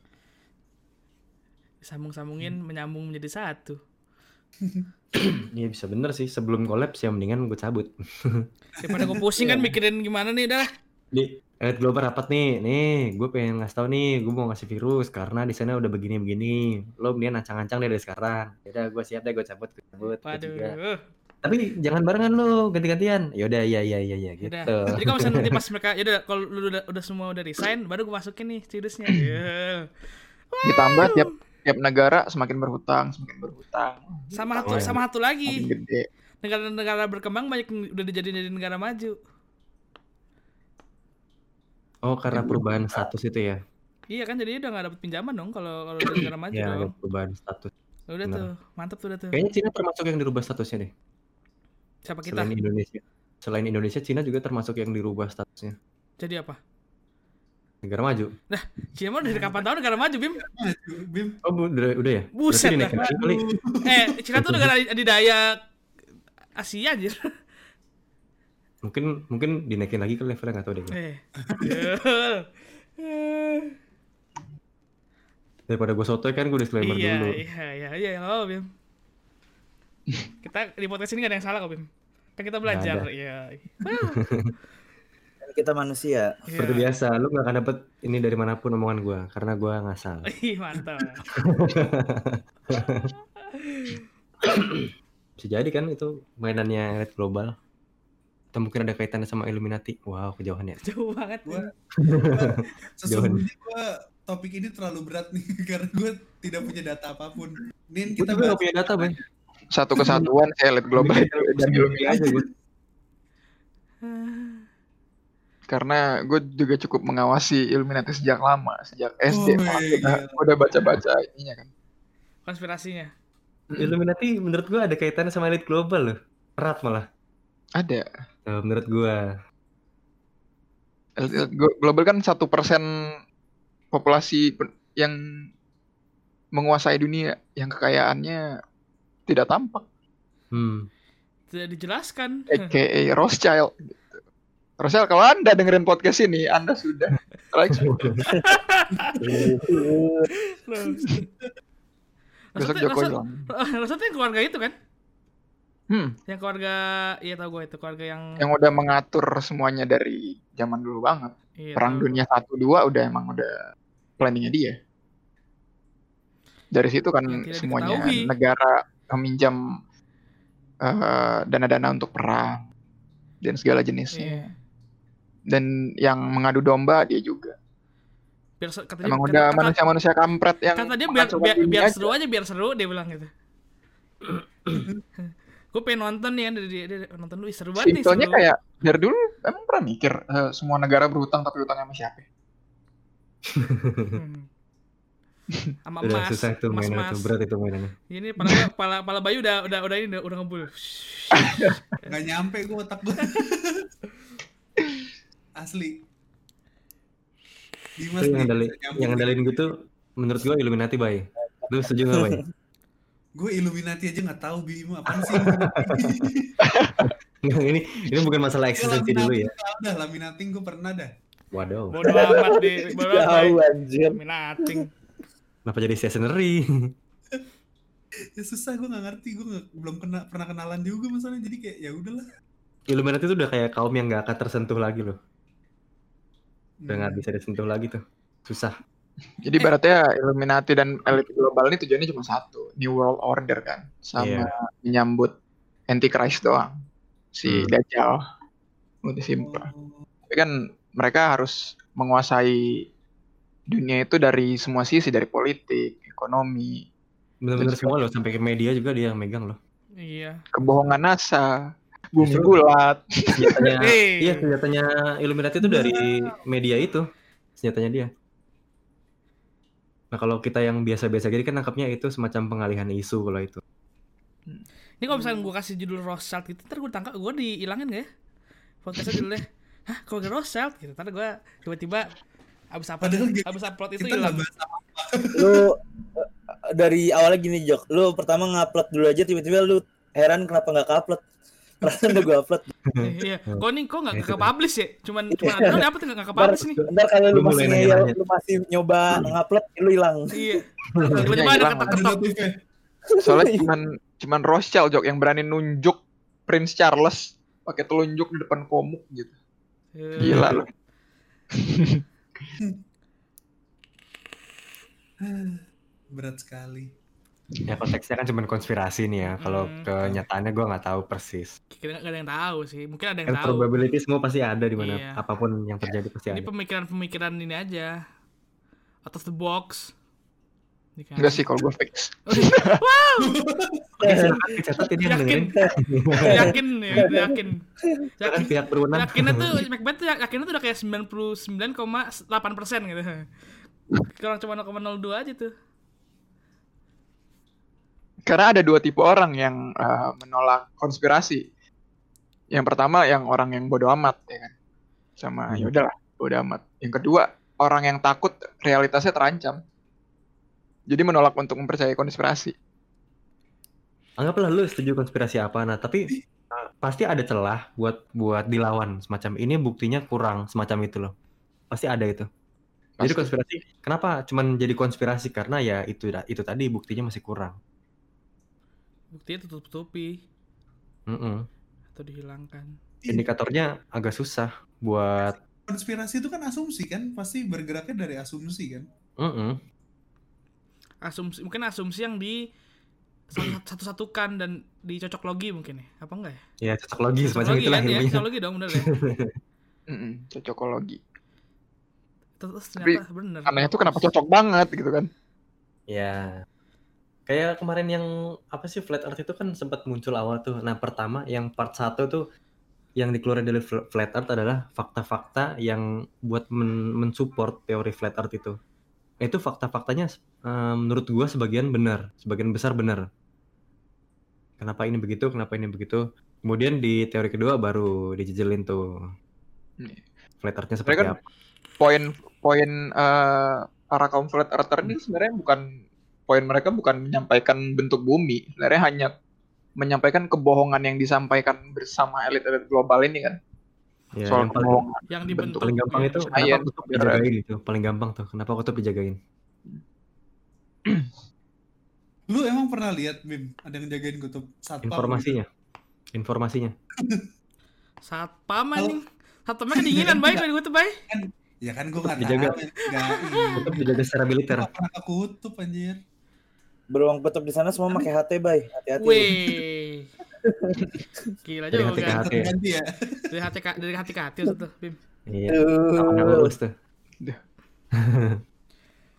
Sambung-sambungin menyambung menjadi satu. Iya bisa bener sih. Sebelum kolaps ya mendingan gue cabut. Daripada gue pusing kan mikirin gimana nih dah. Di Elit Global rapat nih, nih gue pengen ngasih tau nih, gue mau ngasih virus karena di sana udah begini-begini. Lo mendingan ancang-ancang deh dari sekarang. Yaudah gue siap deh, gue cabut, gue cabut. Waduh. Tapi jangan barengan lo, ganti-gantian. Yaudah, iya iya iya iya gitu. Udah. Jadi kalau misalnya nanti pas mereka ya udah kalau lu udah, udah semua udah resign baru gue masukin nih virusnya. Ya. ditambah tiap tiap negara semakin berhutang semakin berhutang Sama satu Oh, iya. sama satu lagi. Negara-negara berkembang banyak yang udah dijadiin jadi negara maju. Oh karena perubahan status itu ya? Iya kan jadi udah gak dapet pinjaman dong kalau kalau dari negara maju Ya dong. perubahan status. Ya Udah benar. tuh, mantap tuh udah tuh. Kayaknya Cina termasuk yang dirubah statusnya deh. Siapa kita? Selain Indonesia. Selain Indonesia, Cina juga termasuk yang dirubah statusnya. Jadi apa? Negara maju. Cina mah dari kapan tahu negara maju, Bim? Bim. Oh bu- udah, udah ya? Buset dah. Eh, Cina tuh negara adidaya Asia anjir. Mungkin mungkin dinaikin lagi ke levelnya nggak tahu deh. Eh. Daripada gue sotoy kan gue disclaimer iya, dulu. iya, iya, iya, nggak apa-apa, Bim. Kita di podcast ini gak ada yang salah kok, Bim. Kan kita belajar, iya. Kita manusia. Seperti Iya. biasa, lu gak akan dapet ini dari mana pun omongan gue, karena gue ngasal. Ih, mantap. Bisa jadi kan itu mainannya Red Global. Atau mungkin ada kaitannya sama Illuminati. Wow, kejauhan ya. Jauh banget. Gua- Bim. Sesungguhnya gue topik ini terlalu berat nih karena gue tidak punya data apa pun. Nin Gue kita gak punya data, Bang. satu kesatuan saya lihat global dan Illuminati aja gue. Karena gue juga cukup mengawasi Illuminati sejak lama sejak SD Oh, iya. udah, udah baca-baca ininya kan Konspirasinya. Illuminati menurut gue ada kaitannya sama elit global loh. Erat malah. ada Tuh, menurut gue. Elit global kan satu persen populasi yang menguasai dunia yang kekayaannya tidak tampak Hmm. Tidak dijelaskan. aka Rothschild Rothschild kalau anda dengerin podcast ini anda sudah like besok maksud- hilang maksudnya yang keluarga itu kan? hmm, Yang keluarga, iya tau gue itu keluarga yang, yang udah mengatur semuanya dari zaman dulu banget iya, perang tahu. dunia satu dua udah emang udah planningnya dia dari situ kan semuanya diketahui. negara meminjam eh, dana-dana untuk perang dan segala jenisnya Iya. Dan yang mengadu domba dia juga Biar se- katanya, emang udah kata- manusia-manusia kampret yang kata dia biar biar, biar aja. seru aja biar seru dia bilang gitu gue pengen nonton nih kan dia, dia, dia nonton lu "Ih, seru banget nih Simpelnya seru kayak dari dulu emang pernah mikir eh, semua negara berhutang tapi hutangnya sama siapa? Hmm. sama Udah emas susah tuh emas mainan tuh, berat itu mainannya. ini pala, pala pala bayu udah udah udah ini udah, udah ngebul nggak nyampe gue otak gue. Asli. Dimas yang nyambung yang nih. ngendalin gitu menurut gue Illuminati bay. Lu setuju gak bay? Gue Illuminati aja nggak tahu Bim apaan sih. Nggak, ini ini bukan masalah eksistensi dulu ya. Laminating udah laminating gue pernah dah. Waduh. Bodo amat deh, bodo amat. Jauh Bay. anjir. Minating. Kenapa jadi stationery? ya susah gue nggak ngerti gue nggak- belum kena pernah kenalan juga masalahnya jadi kayak ya udahlah Illuminati itu udah kayak kaum yang nggak akan tersentuh lagi loh. Udah nggak bisa disentuh lagi tuh. Susah. Jadi ibaratnya Illuminati dan elit global ini tujuannya cuma satu, New World Order kan, sama Iya. menyambut Antichrist doang, si Hmm. Dajjal, udah simpel. Tapi kan mereka harus menguasai dunia itu dari semua sisi, dari politik, ekonomi, Bener-bener Terus- semua loh, sampai ke media juga dia yang megang loh. Iya. kebohongan NASA, bumi bulat. Senjatanya, Eh. iya senjatanya Illuminati itu dari media itu, senjatanya dia. Nah kalau kita yang biasa-biasa gini kan nangkapnya itu semacam pengalihan isu kalau itu. Ini kalau misalnya gue kasih judul Rothschild gitu, ntar gue tangkap, gue dihilangin gak ya? Podcastnya judulnya, hah kalau gak Rothschild gitu, ntar gue tiba-tiba abis apa Padahal abis upload itu hilang. Lu eh, dari awalnya gini Jok, lu pertama ngupload dulu aja tiba-tiba lu heran kenapa nggak upload. Perasaan udah gue upload. Iya, kok nih kok nggak ke publish ya? Cuman cuman ada apa tuh nggak ke publish nih? ntar kalau lu Lu masih ngeyel, lu masih nyoba ngupload, lu hilang. Iya. Tiba-tiba ada hilang. ada ketok-ketok. notifnya Soalnya cuman cuman Rothschild Jok yang berani nunjuk Prince Charles pakai telunjuk di depan komuk gitu. Gila loh. berat sekali Ya konteksnya kan cuma konspirasi nih ya. Kalau Hmm. kenyataannya gua nggak tahu persis. Kira nggak ada yang tahu sih. Mungkin ada yang Kan tahu. probability semua pasti ada di mana Iya. apa pun yang terjadi pasti Ini ada. pemikiran-pemikiran ini aja. Out of the box. Ini kan. Enggak sih kalau gue fix. wow, Oke, silakan dicatat ini yakin, yakin ya, yakin. Kita kan Yakin. pihak berwenang. Yakinnya tuh Macbeth tuh yakinnya tuh udah kayak 99,8 persen gitu. Kurang cuma 0,02 aja tuh. Karena ada dua tipe orang yang uh, menolak konspirasi. Yang pertama yang orang yang bodoh amat ya kan. Sama Hmm. ya udahlah, bodoh amat. Yang kedua, orang yang takut realitasnya terancam. Jadi menolak untuk mempercayai konspirasi. Anggaplah lu setuju konspirasi apa nah, tapi uh, pasti ada celah buat buat dilawan semacam ini buktinya kurang semacam itu loh. Pasti ada itu. Jadi Pasti. konspirasi kenapa cuman jadi konspirasi karena ya itu itu tadi buktinya masih kurang. Buktinya tutup-tutupi Mm-mm. atau dihilangkan. Indikatornya agak susah buat konspirasi itu kan asumsi kan pasti bergeraknya dari asumsi kan Mm-mm. Asumsi mungkin asumsi yang di satu- satu-satukan dan dicocok logi mungkin ya. Apa enggak ya? Ya cocok logi Cocok semacam logi itulah kan ya, cocok logi dong bener ya. Mm-mm, cocokologi. Terus Tapi ternyata bener. Aneh itu kenapa cocok banget gitu kan. Ya. Kayak kemarin yang apa sih flat earth itu kan sempat muncul awal tuh. Nah, pertama yang part 1 tuh yang dikeluarin dari fl- flat earth adalah fakta-fakta yang buat men- mensupport teori flat earth itu. Itu fakta-faktanya eh, menurut gua sebagian benar, sebagian besar benar. Kenapa ini begitu, kenapa ini begitu. Kemudian di teori kedua baru dijejelin tuh Iya. flat earth-nya seperti kan apa. Poin poin eh, para kaum flat earther ini sebenarnya bukan poin mereka bukan menyampaikan bentuk bumi, sebenarnya hanya menyampaikan kebohongan yang disampaikan bersama elit-elit global ini kan. Ya, soal yang paling, yang bentuk dibentuk paling gampang itu Science, kenapa kutub dijagain itu paling gampang tuh kenapa kutub dijagain lu emang pernah lihat bim ada yang jagain kutub satpam informasinya informasinya satpam anjing. Satpamnya kedinginan baik dari gue tuh baik. gitu? ya kan gua nggak Dijaga. nggak kutub dijaga secara militer pernah ke kutub anjir Beruang kutub di sana semua pakai HT, bay. Hati-hati. Wih. Gila Dari juga. hati ke hati. ya Dari hati ka- dari hati ke hati tuh, Bim. iya. Apa nggak lulus tuh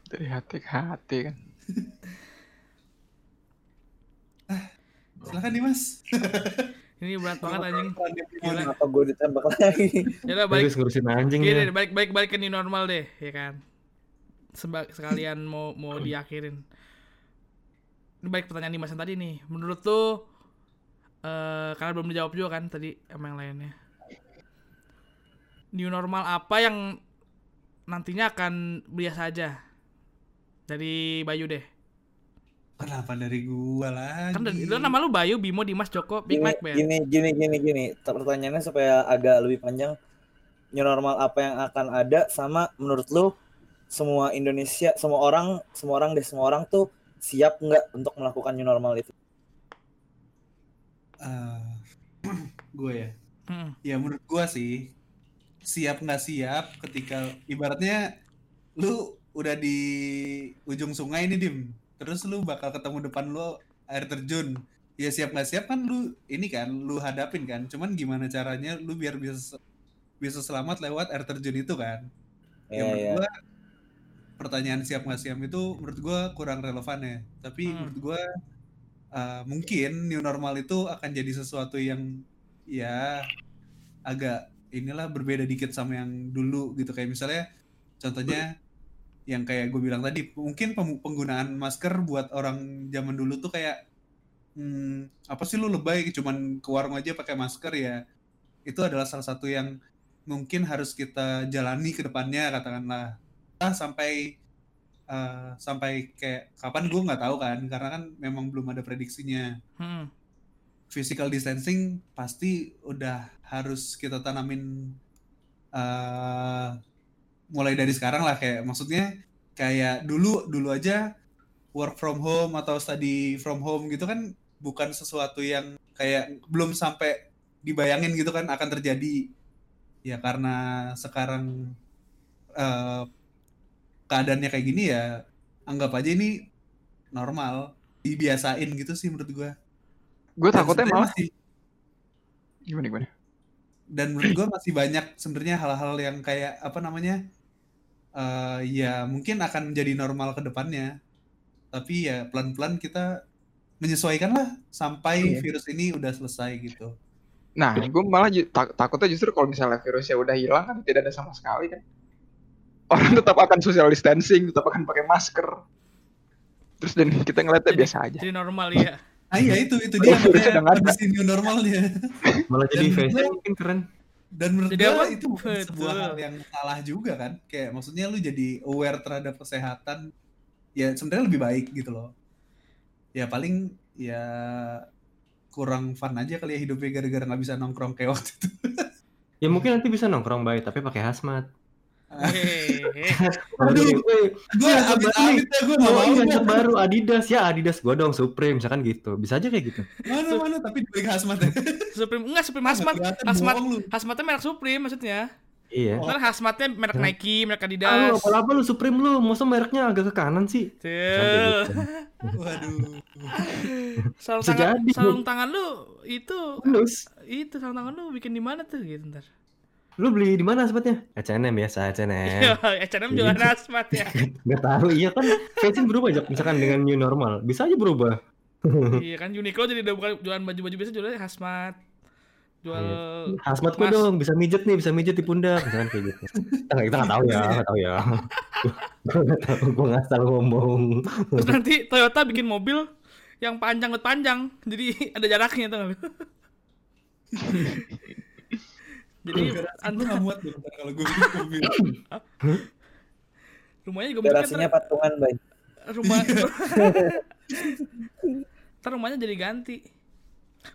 Dari hati ke hati kan. silakan Dimas Ini berat banget anjing. Gila. Kenapa gue ditembak lagi? Ya udah Baik. baik. ngurusin anjing Gini, ya. balik balik balik ke new normal deh, ya kan. Seba sekalian mau mau diakhirin. Ini balik pertanyaan Dimas yang tadi nih. Menurut lu eh karena belum dijawab juga kan tadi sama yang lainnya. New normal apa yang nantinya akan biasa aja? Dari Bayu deh. kenapa dari gua lagi Kan dari, lu nama lu Bayu, Bimo, Dimas, Joko, Big Gini, Mike, Ben. gini, gini, gini, gini. Pertanyaannya supaya agak lebih panjang. new normal apa yang akan ada sama menurut lu semua Indonesia semua orang semua orang deh semua orang tuh siap nggak untuk melakukan new normal itu? Eh, gue ya? Hmm. ya menurut gue sih siap nggak siap ketika ibaratnya lu udah di ujung sungai nih dim. Terus lu bakal ketemu depan lu air terjun. Ya siap nggak siap kan lu ini kan lu hadapin kan. Cuman gimana caranya lu biar bisa bisa selamat lewat air terjun itu kan? Iya, ya menurut iya. gua pertanyaan siap nggak siap itu menurut gua kurang relevan ya. Tapi Hmm. menurut gua uh, mungkin new normal itu akan jadi sesuatu yang ya agak inilah berbeda dikit sama yang dulu gitu. Kayak misalnya contohnya yang kayak gue bilang tadi mungkin penggunaan masker buat orang zaman dulu tuh kayak hmm, apa sih lu lebay cuman ke warung aja pakai masker ya? Itu adalah salah satu yang mungkin harus kita jalani ke depannya katakanlah. ah sampai eh, sampai kayak kapan gue nggak tahu kan karena kan memang belum ada prediksinya Hmm. physical distancing pasti udah harus kita tanamin eh mulai dari sekarang lah kayak maksudnya kayak dulu dulu aja work from home atau study from home gitu kan bukan sesuatu yang kayak belum sampai dibayangin gitu kan akan terjadi ya karena sekarang eh keadaannya kayak gini ya anggap aja ini normal dibiasain gitu sih menurut Gue Dan takutnya malah masih gimana gimana. dan menurut gue masih banyak sebenarnya hal-hal yang kayak apa namanya eh ya mungkin akan menjadi normal ke depannya tapi ya pelan-pelan kita menyesuaikan lah sampai Iya. virus ini udah selesai gitu Nah, gue malah ju- tak- takutnya justru kalau misalnya virusnya udah hilang kan tidak ada sama sekali kan. Orang tetap akan social distancing, tetap akan pakai masker. Terus dan kita ngeliatnya Jadi- biasa aja. Jadi normal ya. ah iya itu itu dia ada. kondisi new normalnya Malah jadi Dan fashion mungkin keren. dan menurut Jadi gue apa? itu bukan sebuah hal yang salah juga kan kayak maksudnya lu jadi aware terhadap kesehatan ya sebenarnya lebih baik gitu loh ya paling ya kurang fun aja kali ya hidupnya gara-gara nggak bisa nongkrong kayak waktu itu Ya mungkin nanti bisa nongkrong baik tapi pakai hazmat. Hehehe. Aduh, Woi, gue Iya, ya gue Oh mau iya, yang baru Adidas ya Adidas gua dong Supreme misalkan gitu. Bisa aja kayak gitu. mana mana tapi di balik hazmat ya Supreme enggak Supreme hazmat. Kelihatan Hazmat bohong lu. hazmatnya merek Supreme maksudnya. Iya. Ntar hazmatnya merek Hmm. Nike, merek Ah, lu Adidas. apa-apa lu Supreme lu, masa mereknya agak ke kanan sih? Gitu. waduh Sarung tangan, sarung tangan lu itu itu sarung tangan lu bikin di mana tuh gitu ntar. Lu beli di mana hazmatnya? H&M biasa H&M. Iya, H&M juga ada hazmat ya. Gak tahu, iya kan fashion berubah aja misalkan dengan new normal. Bisa aja berubah. iya kan Uniqlo jadi udah bukan jualan baju-baju biasa jualan hazmat. Jual Iya. Hazmat gua Mas. dong, bisa mijet nih, bisa mijet di pundak, misalkan kayak gitu. Kita nggak kita nggak tahu ya, nggak tahu ya. Gua nggak tahu, gua nggak asal ngomong. terus nanti Toyota bikin mobil yang panjang panjang. Jadi ada jaraknya tuh. Jadi gue anta- nggak muat deh kalau gue bikin mobil rumahnya juga mungkin garasinya ntar- patungan bay rumah ntar rumahnya jadi ganti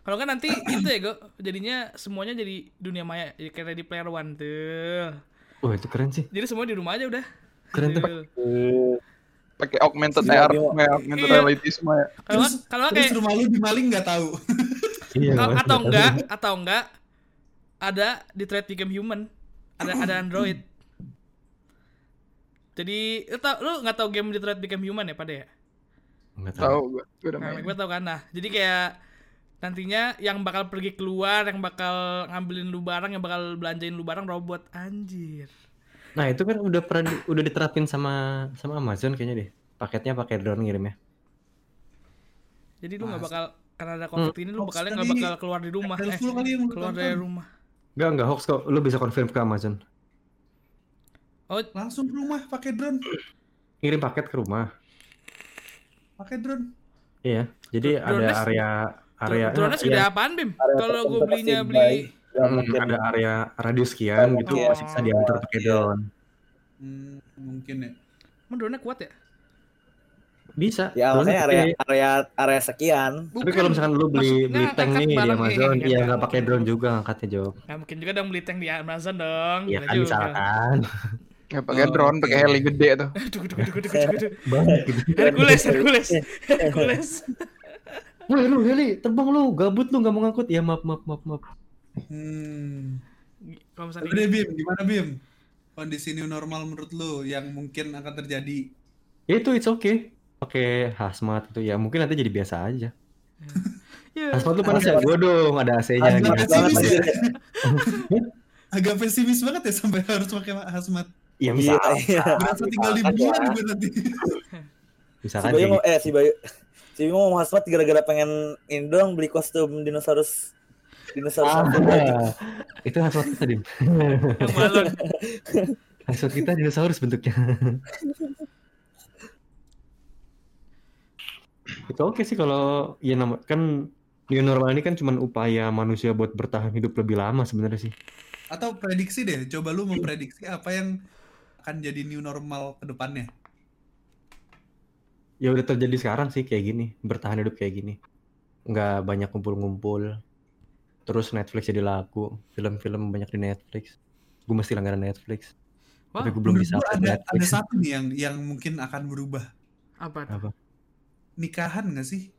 kalau kan nanti itu ya go jadinya semuanya jadi dunia maya jadi kayak Ready Player One tuh Wah itu keren sih. jadi semua di rumah aja udah Keren tuh. Tuh. Pakai augmented Iya, AR, iya. augmented Iya. reality semua ya. kalau Terus- kalau terus kayak rumah lu dimaling nggak tahu Iya. atau enggak atau enggak ada Detroit Become Human. Ada ada Android. Jadi lu tau lu nggak tahu game Detroit Become Human ya pada ya? Nggak tahu. Tahu gue, gue Nah, gue tau kan. Nah jadi kayak nantinya yang bakal pergi keluar yang bakal ngambilin lu barang yang bakal belanjain lu barang robot. Anjir. Nah itu kan udah pernah di- udah diterapin sama sama Amazon kayaknya deh. Paketnya pakai drone ngirimnya. jadi lu nggak bakal karena ada covid ini lu bakalnya nggak bakal keluar di rumah. Eh lu keluar dari rumah Enggak enggak hoax kok. Lu bisa konfirm ke Amazon. oh langsung ke rumah pakai drone Ngirim paket ke rumah. pakai drone Iya. Jadi Dro- ada area area drone nya iya, apaan bim kalau gue belinya beli hmm, ada area radius sekian gitu Iya. masih bisa diantar pakai Iya. drone. Hmm, mungkin ya emang drone kuat ya bisa. Ya Drone makanya pakai- area area area sekian. Tapi kalau misalkan lu beli beli Maksudnya tank angkat nih di Amazon, kayak iya gitu. nggak pakai drone juga angkatnya Jo. Nggak mungkin juga dong beli tank di Amazon dong. Iya Gila kan juga. misalkan. Ya pakai Oh, drone, pakai heli gede tuh. Aduh, aduh, aduh, aduh, aduh, aduh. Banyak gitu. Hercules, Hercules, Hercules. Woi lu Heli, terbang lu, gabut lu nggak mau ngangkut. Ya maaf maaf maaf maaf. Hmm. Kalau misalnya deh Bim, gimana Bim? Kondisi new normal menurut lu yang mungkin akan terjadi? Ya itu it's okay. Pakai hazmat itu ya mungkin nanti jadi biasa aja. ya, Hazmat lu panas ya? Gua dong ada AC-nya. Gitu. pesimis banget ya? Agak pesimis banget ya sampai harus pakai hazmat. Iya Iya, misal, iya. Berasa tinggal di bulan juga nanti. Si Bayu kayak mau eh si Bayu si Bayu mau hazmat gara-gara pengen ini doang beli kostum dinosaurus dinosaurus Ah, apa itu hazmat kita dim. Hazmat kita dinosaurus bentuknya. Itu oke sih kalau ya nama kan new normal ini kan cuman upaya manusia buat bertahan hidup lebih lama sebenarnya sih. Atau prediksi deh, coba lu memprediksi apa yang akan jadi new normal ke depannya. Ya udah terjadi sekarang sih kayak gini, bertahan hidup kayak gini. Nggak banyak kumpul-ngumpul. Terus Netflix jadi laku, film-film banyak di Netflix. Gue mesti langganan Netflix. Wah, Tapi gue belum bisa ada Netflix. ada satu nih yang yang mungkin akan berubah. apa? tuh? Apa? Nikahan nggak sih?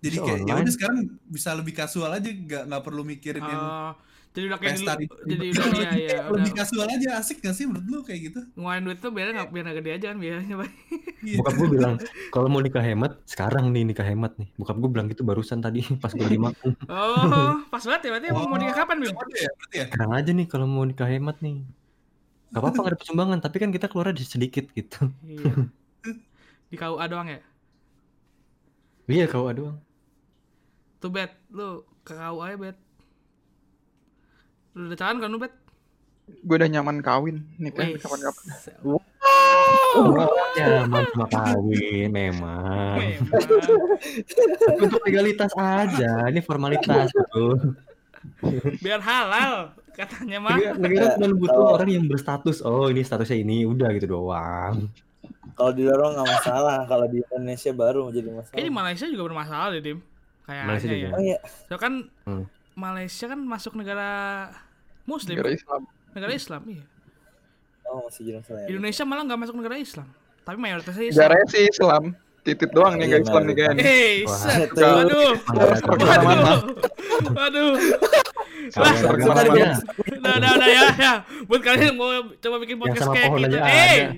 Jadi Bisa kayak ya udah sekarang bisa lebih kasual aja, nggak nggak perlu mikirin yang Oh, jadi udah kayak pesta di jadi udah ya ya udah lebih kasual aja asik nggak sih menurut lu kayak gitu? ngeluarin duit tuh biar nggak biar gede aja kan biayanya Bay. Iya. Bokap gue bilang, kalau mau nikah hemat, sekarang nih nikah hemat nih. Bokap gue bilang gitu barusan tadi pas gue lima. Oh, pas banget ya berarti mau nikah kapan, Bim? Ada ya, berarti ya? Sekarang aja nih kalau mau nikah hemat nih. Gak apa-apa gak ada persumbangan, tapi kan kita keluar sedikit gitu. Iya. Di KUA doang ya? Iya kau doang. Tuh bet, lu ke KUA ya bet. Lu udah calon kan lu bet? Gue udah nyaman kawin nikah Wih, kapan-kapan. Oh, nyaman sama kawin memang. memang. Untuk legalitas aja, ini formalitas bro. Biar halal katanya mah. Negara, cuma butuh orang yang berstatus. Oh ini statusnya ini, udah gitu doang. Kalau di luar nggak masalah, kalau di Indonesia baru jadi masalah. Kayaknya di Malaysia juga bermasalah deh, Dim. Kayaknya Malaysia ya. juga. Oh iya, So kan Hmm. Malaysia kan masuk negara Muslim, Negara Islam. negara Islam, iya. oh masih jadi masalah ya. Indonesia malah nggak masuk negara Islam, tapi mayoritasnya Islam. Negaranya sih Islam. Titit doang nih Iya, gak Islam nih kayaknya. Hei, Wah. set. Waduh, waduh, waduh. Lah. Udah, udah, udah ya, ya. Buat kalian yang mau coba bikin podcast kayak aja eh, ada.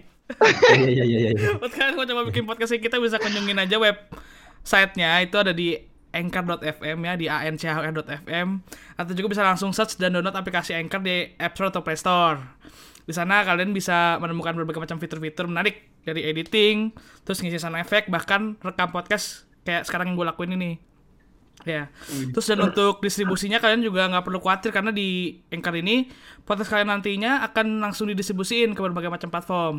Iya iya iya iya. buat kalian mau coba bikin podcast kita bisa kunjungin aja web site-nya itu ada di anchor.fm ya di anchor.fm atau juga bisa langsung search dan download aplikasi Anchor di App Store atau Play Store. Di sana kalian bisa menemukan berbagai macam fitur-fitur menarik dari editing, terus ngisi sound effect, bahkan rekam podcast kayak sekarang yang gue lakuin ini. Ya. Terus dan untuk distribusinya kalian juga nggak perlu khawatir karena di Anchor ini podcast kalian nantinya akan langsung didistribusiin ke berbagai macam platform.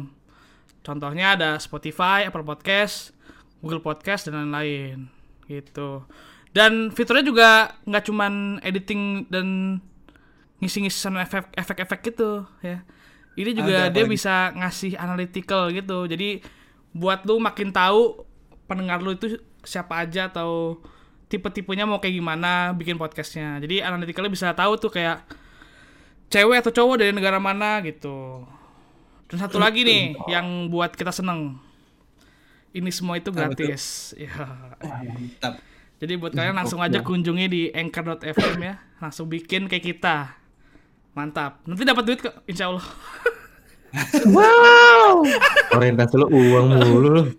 Contohnya ada Spotify, Apple Podcast, Google Podcast dan lain-lain gitu. Dan fiturnya juga nggak cuman editing dan ngisi-ngisi efek efek-efek gitu ya. Ini juga Ada dia lagi? bisa ngasih analytical gitu. Jadi buat lu makin tahu pendengar lu itu siapa aja atau tipe-tipenya mau kayak gimana bikin podcastnya. Jadi analyticalnya bisa tahu tuh kayak cewek atau cowok dari negara mana gitu. Dan satu lagi nih yang buat kita seneng. Ini semua itu gratis. Ya. Mantap. Jadi buat kalian langsung aja kunjungi di anchor.fm ya. Langsung bikin kayak kita. Mantap. Nanti dapat duit kok, insya Allah. Orientasi lu uang mulu lu.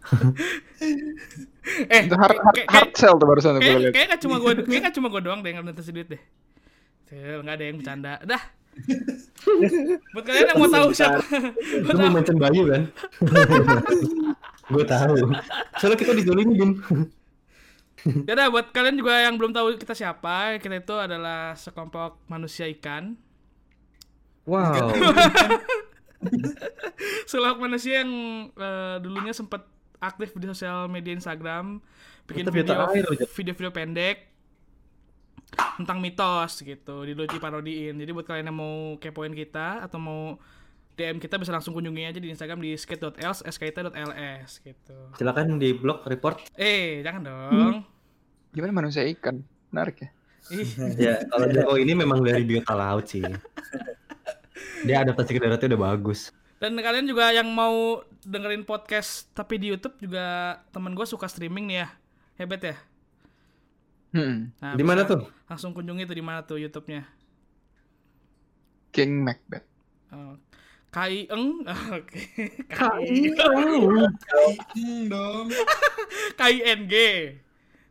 Eh, Itu hard, hard, kayak- hard sell tuh barusan gue kayak nggak cuma gue, kayak nggak cuma gue doang deh yang ngasih duit deh. Tuh, nggak ada yang bercanda. Dah. Buat kalian yang mau tahu siapa, Lu mau mention Bayu kan? Gue tahu. Soalnya kita dizolimi Bim. Ya udah buat kalian juga yang belum tahu kita siapa, kita itu adalah sekelompok manusia ikan. Wow. Sekelompok manusia yang eh, dulunya sempat aktif di sosial media Instagram, bikin video Jat. video-video pendek tentang mitos gitu, dilucu parodiin. Jadi buat kalian yang mau kepoin kita atau mau DM kita bisa langsung kunjungi aja di Instagram di skate.ls skit.ls gitu. Silakan di blog report. Eh, jangan dong. Gimana manusia ikan? Menarik ya. Ya, kalau Joko ini memang dari biota laut sih. Dia adaptasi ke daratnya udah bagus. Dan kalian juga yang mau dengerin podcast tapi di YouTube juga temen gue suka streaming nih ya. Hebat ya. Hmm. Nah, Di mana tuh? Langsung kunjungi tuh di mana tuh YouTube-nya. King Macbeth. Oh. Kai Eng, oke. Kai Hmm, dong. Kai NG.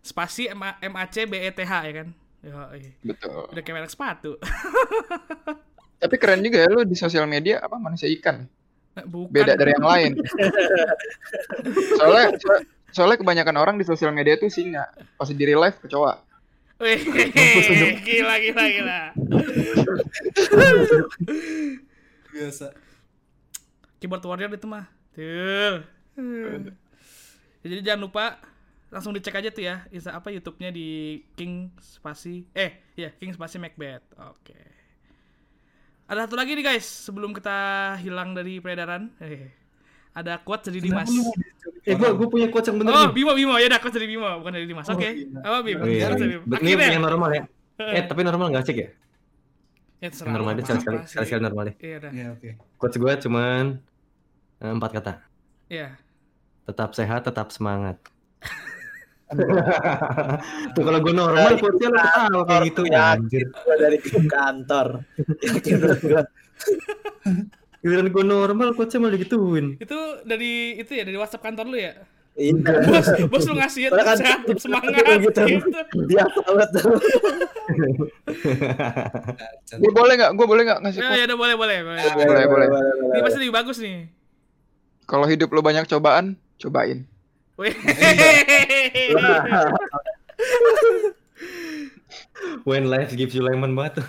Spasi M A M A C B E T H ya kan. Yo, Betul. udah kayak merek sepatu. Tapi keren juga ya lu di sosial media apa manusia ikan. Bukan. Beda dari yang lain. soalnya so- soalnya kebanyakan orang di sosial media tuh singa. Pas di real life kecoa. Wih, gila gila gila. Biasa. Keyboard warrior itu mah. Tuh. Ya, jadi jangan lupa langsung dicek aja tuh ya Insta apa YouTube-nya di King spasi eh ya King spasi Macbeth. Oke. Ada satu lagi nih guys sebelum kita hilang dari peredaran. Eh, ada quote dari Dimas. Eh, gua, gua punya quotes yang bener Oh, nih. Bimo Bimo ya udah quote dari Bimo bukan dari Dimas. Oke. Apa Bim? Wih, Quotes dari Bimo. ini yang normal ya. Eh, tapi normal nggak cek ya? Ya, terserah Normal aja sekali sekali sih. sekali normal deh. Iya dah. Ya oke. Quotes gua cuman eh, empat kata. Iya. Tetap sehat, tetap semangat. Tuh kalau gue normal quotesnya lo ketawa kayak gitu ya anjir. Dari kantor. Yakin. Giliran gue normal quotesnya malah digituin. Itu dari itu ya dari WhatsApp kantor lu ya? Iya. Bos, bos lu ngasih ya kan- semangat gitu. gitu. Dia banget tuh. Gue boleh nggak? Gue boleh nggak ngasih Ya, ya udah boleh boleh. boleh. Boleh, boleh. Ini pasti lebih bagus nih. Kalau hidup lo banyak cobaan, cobain. When life gives you lemon banget.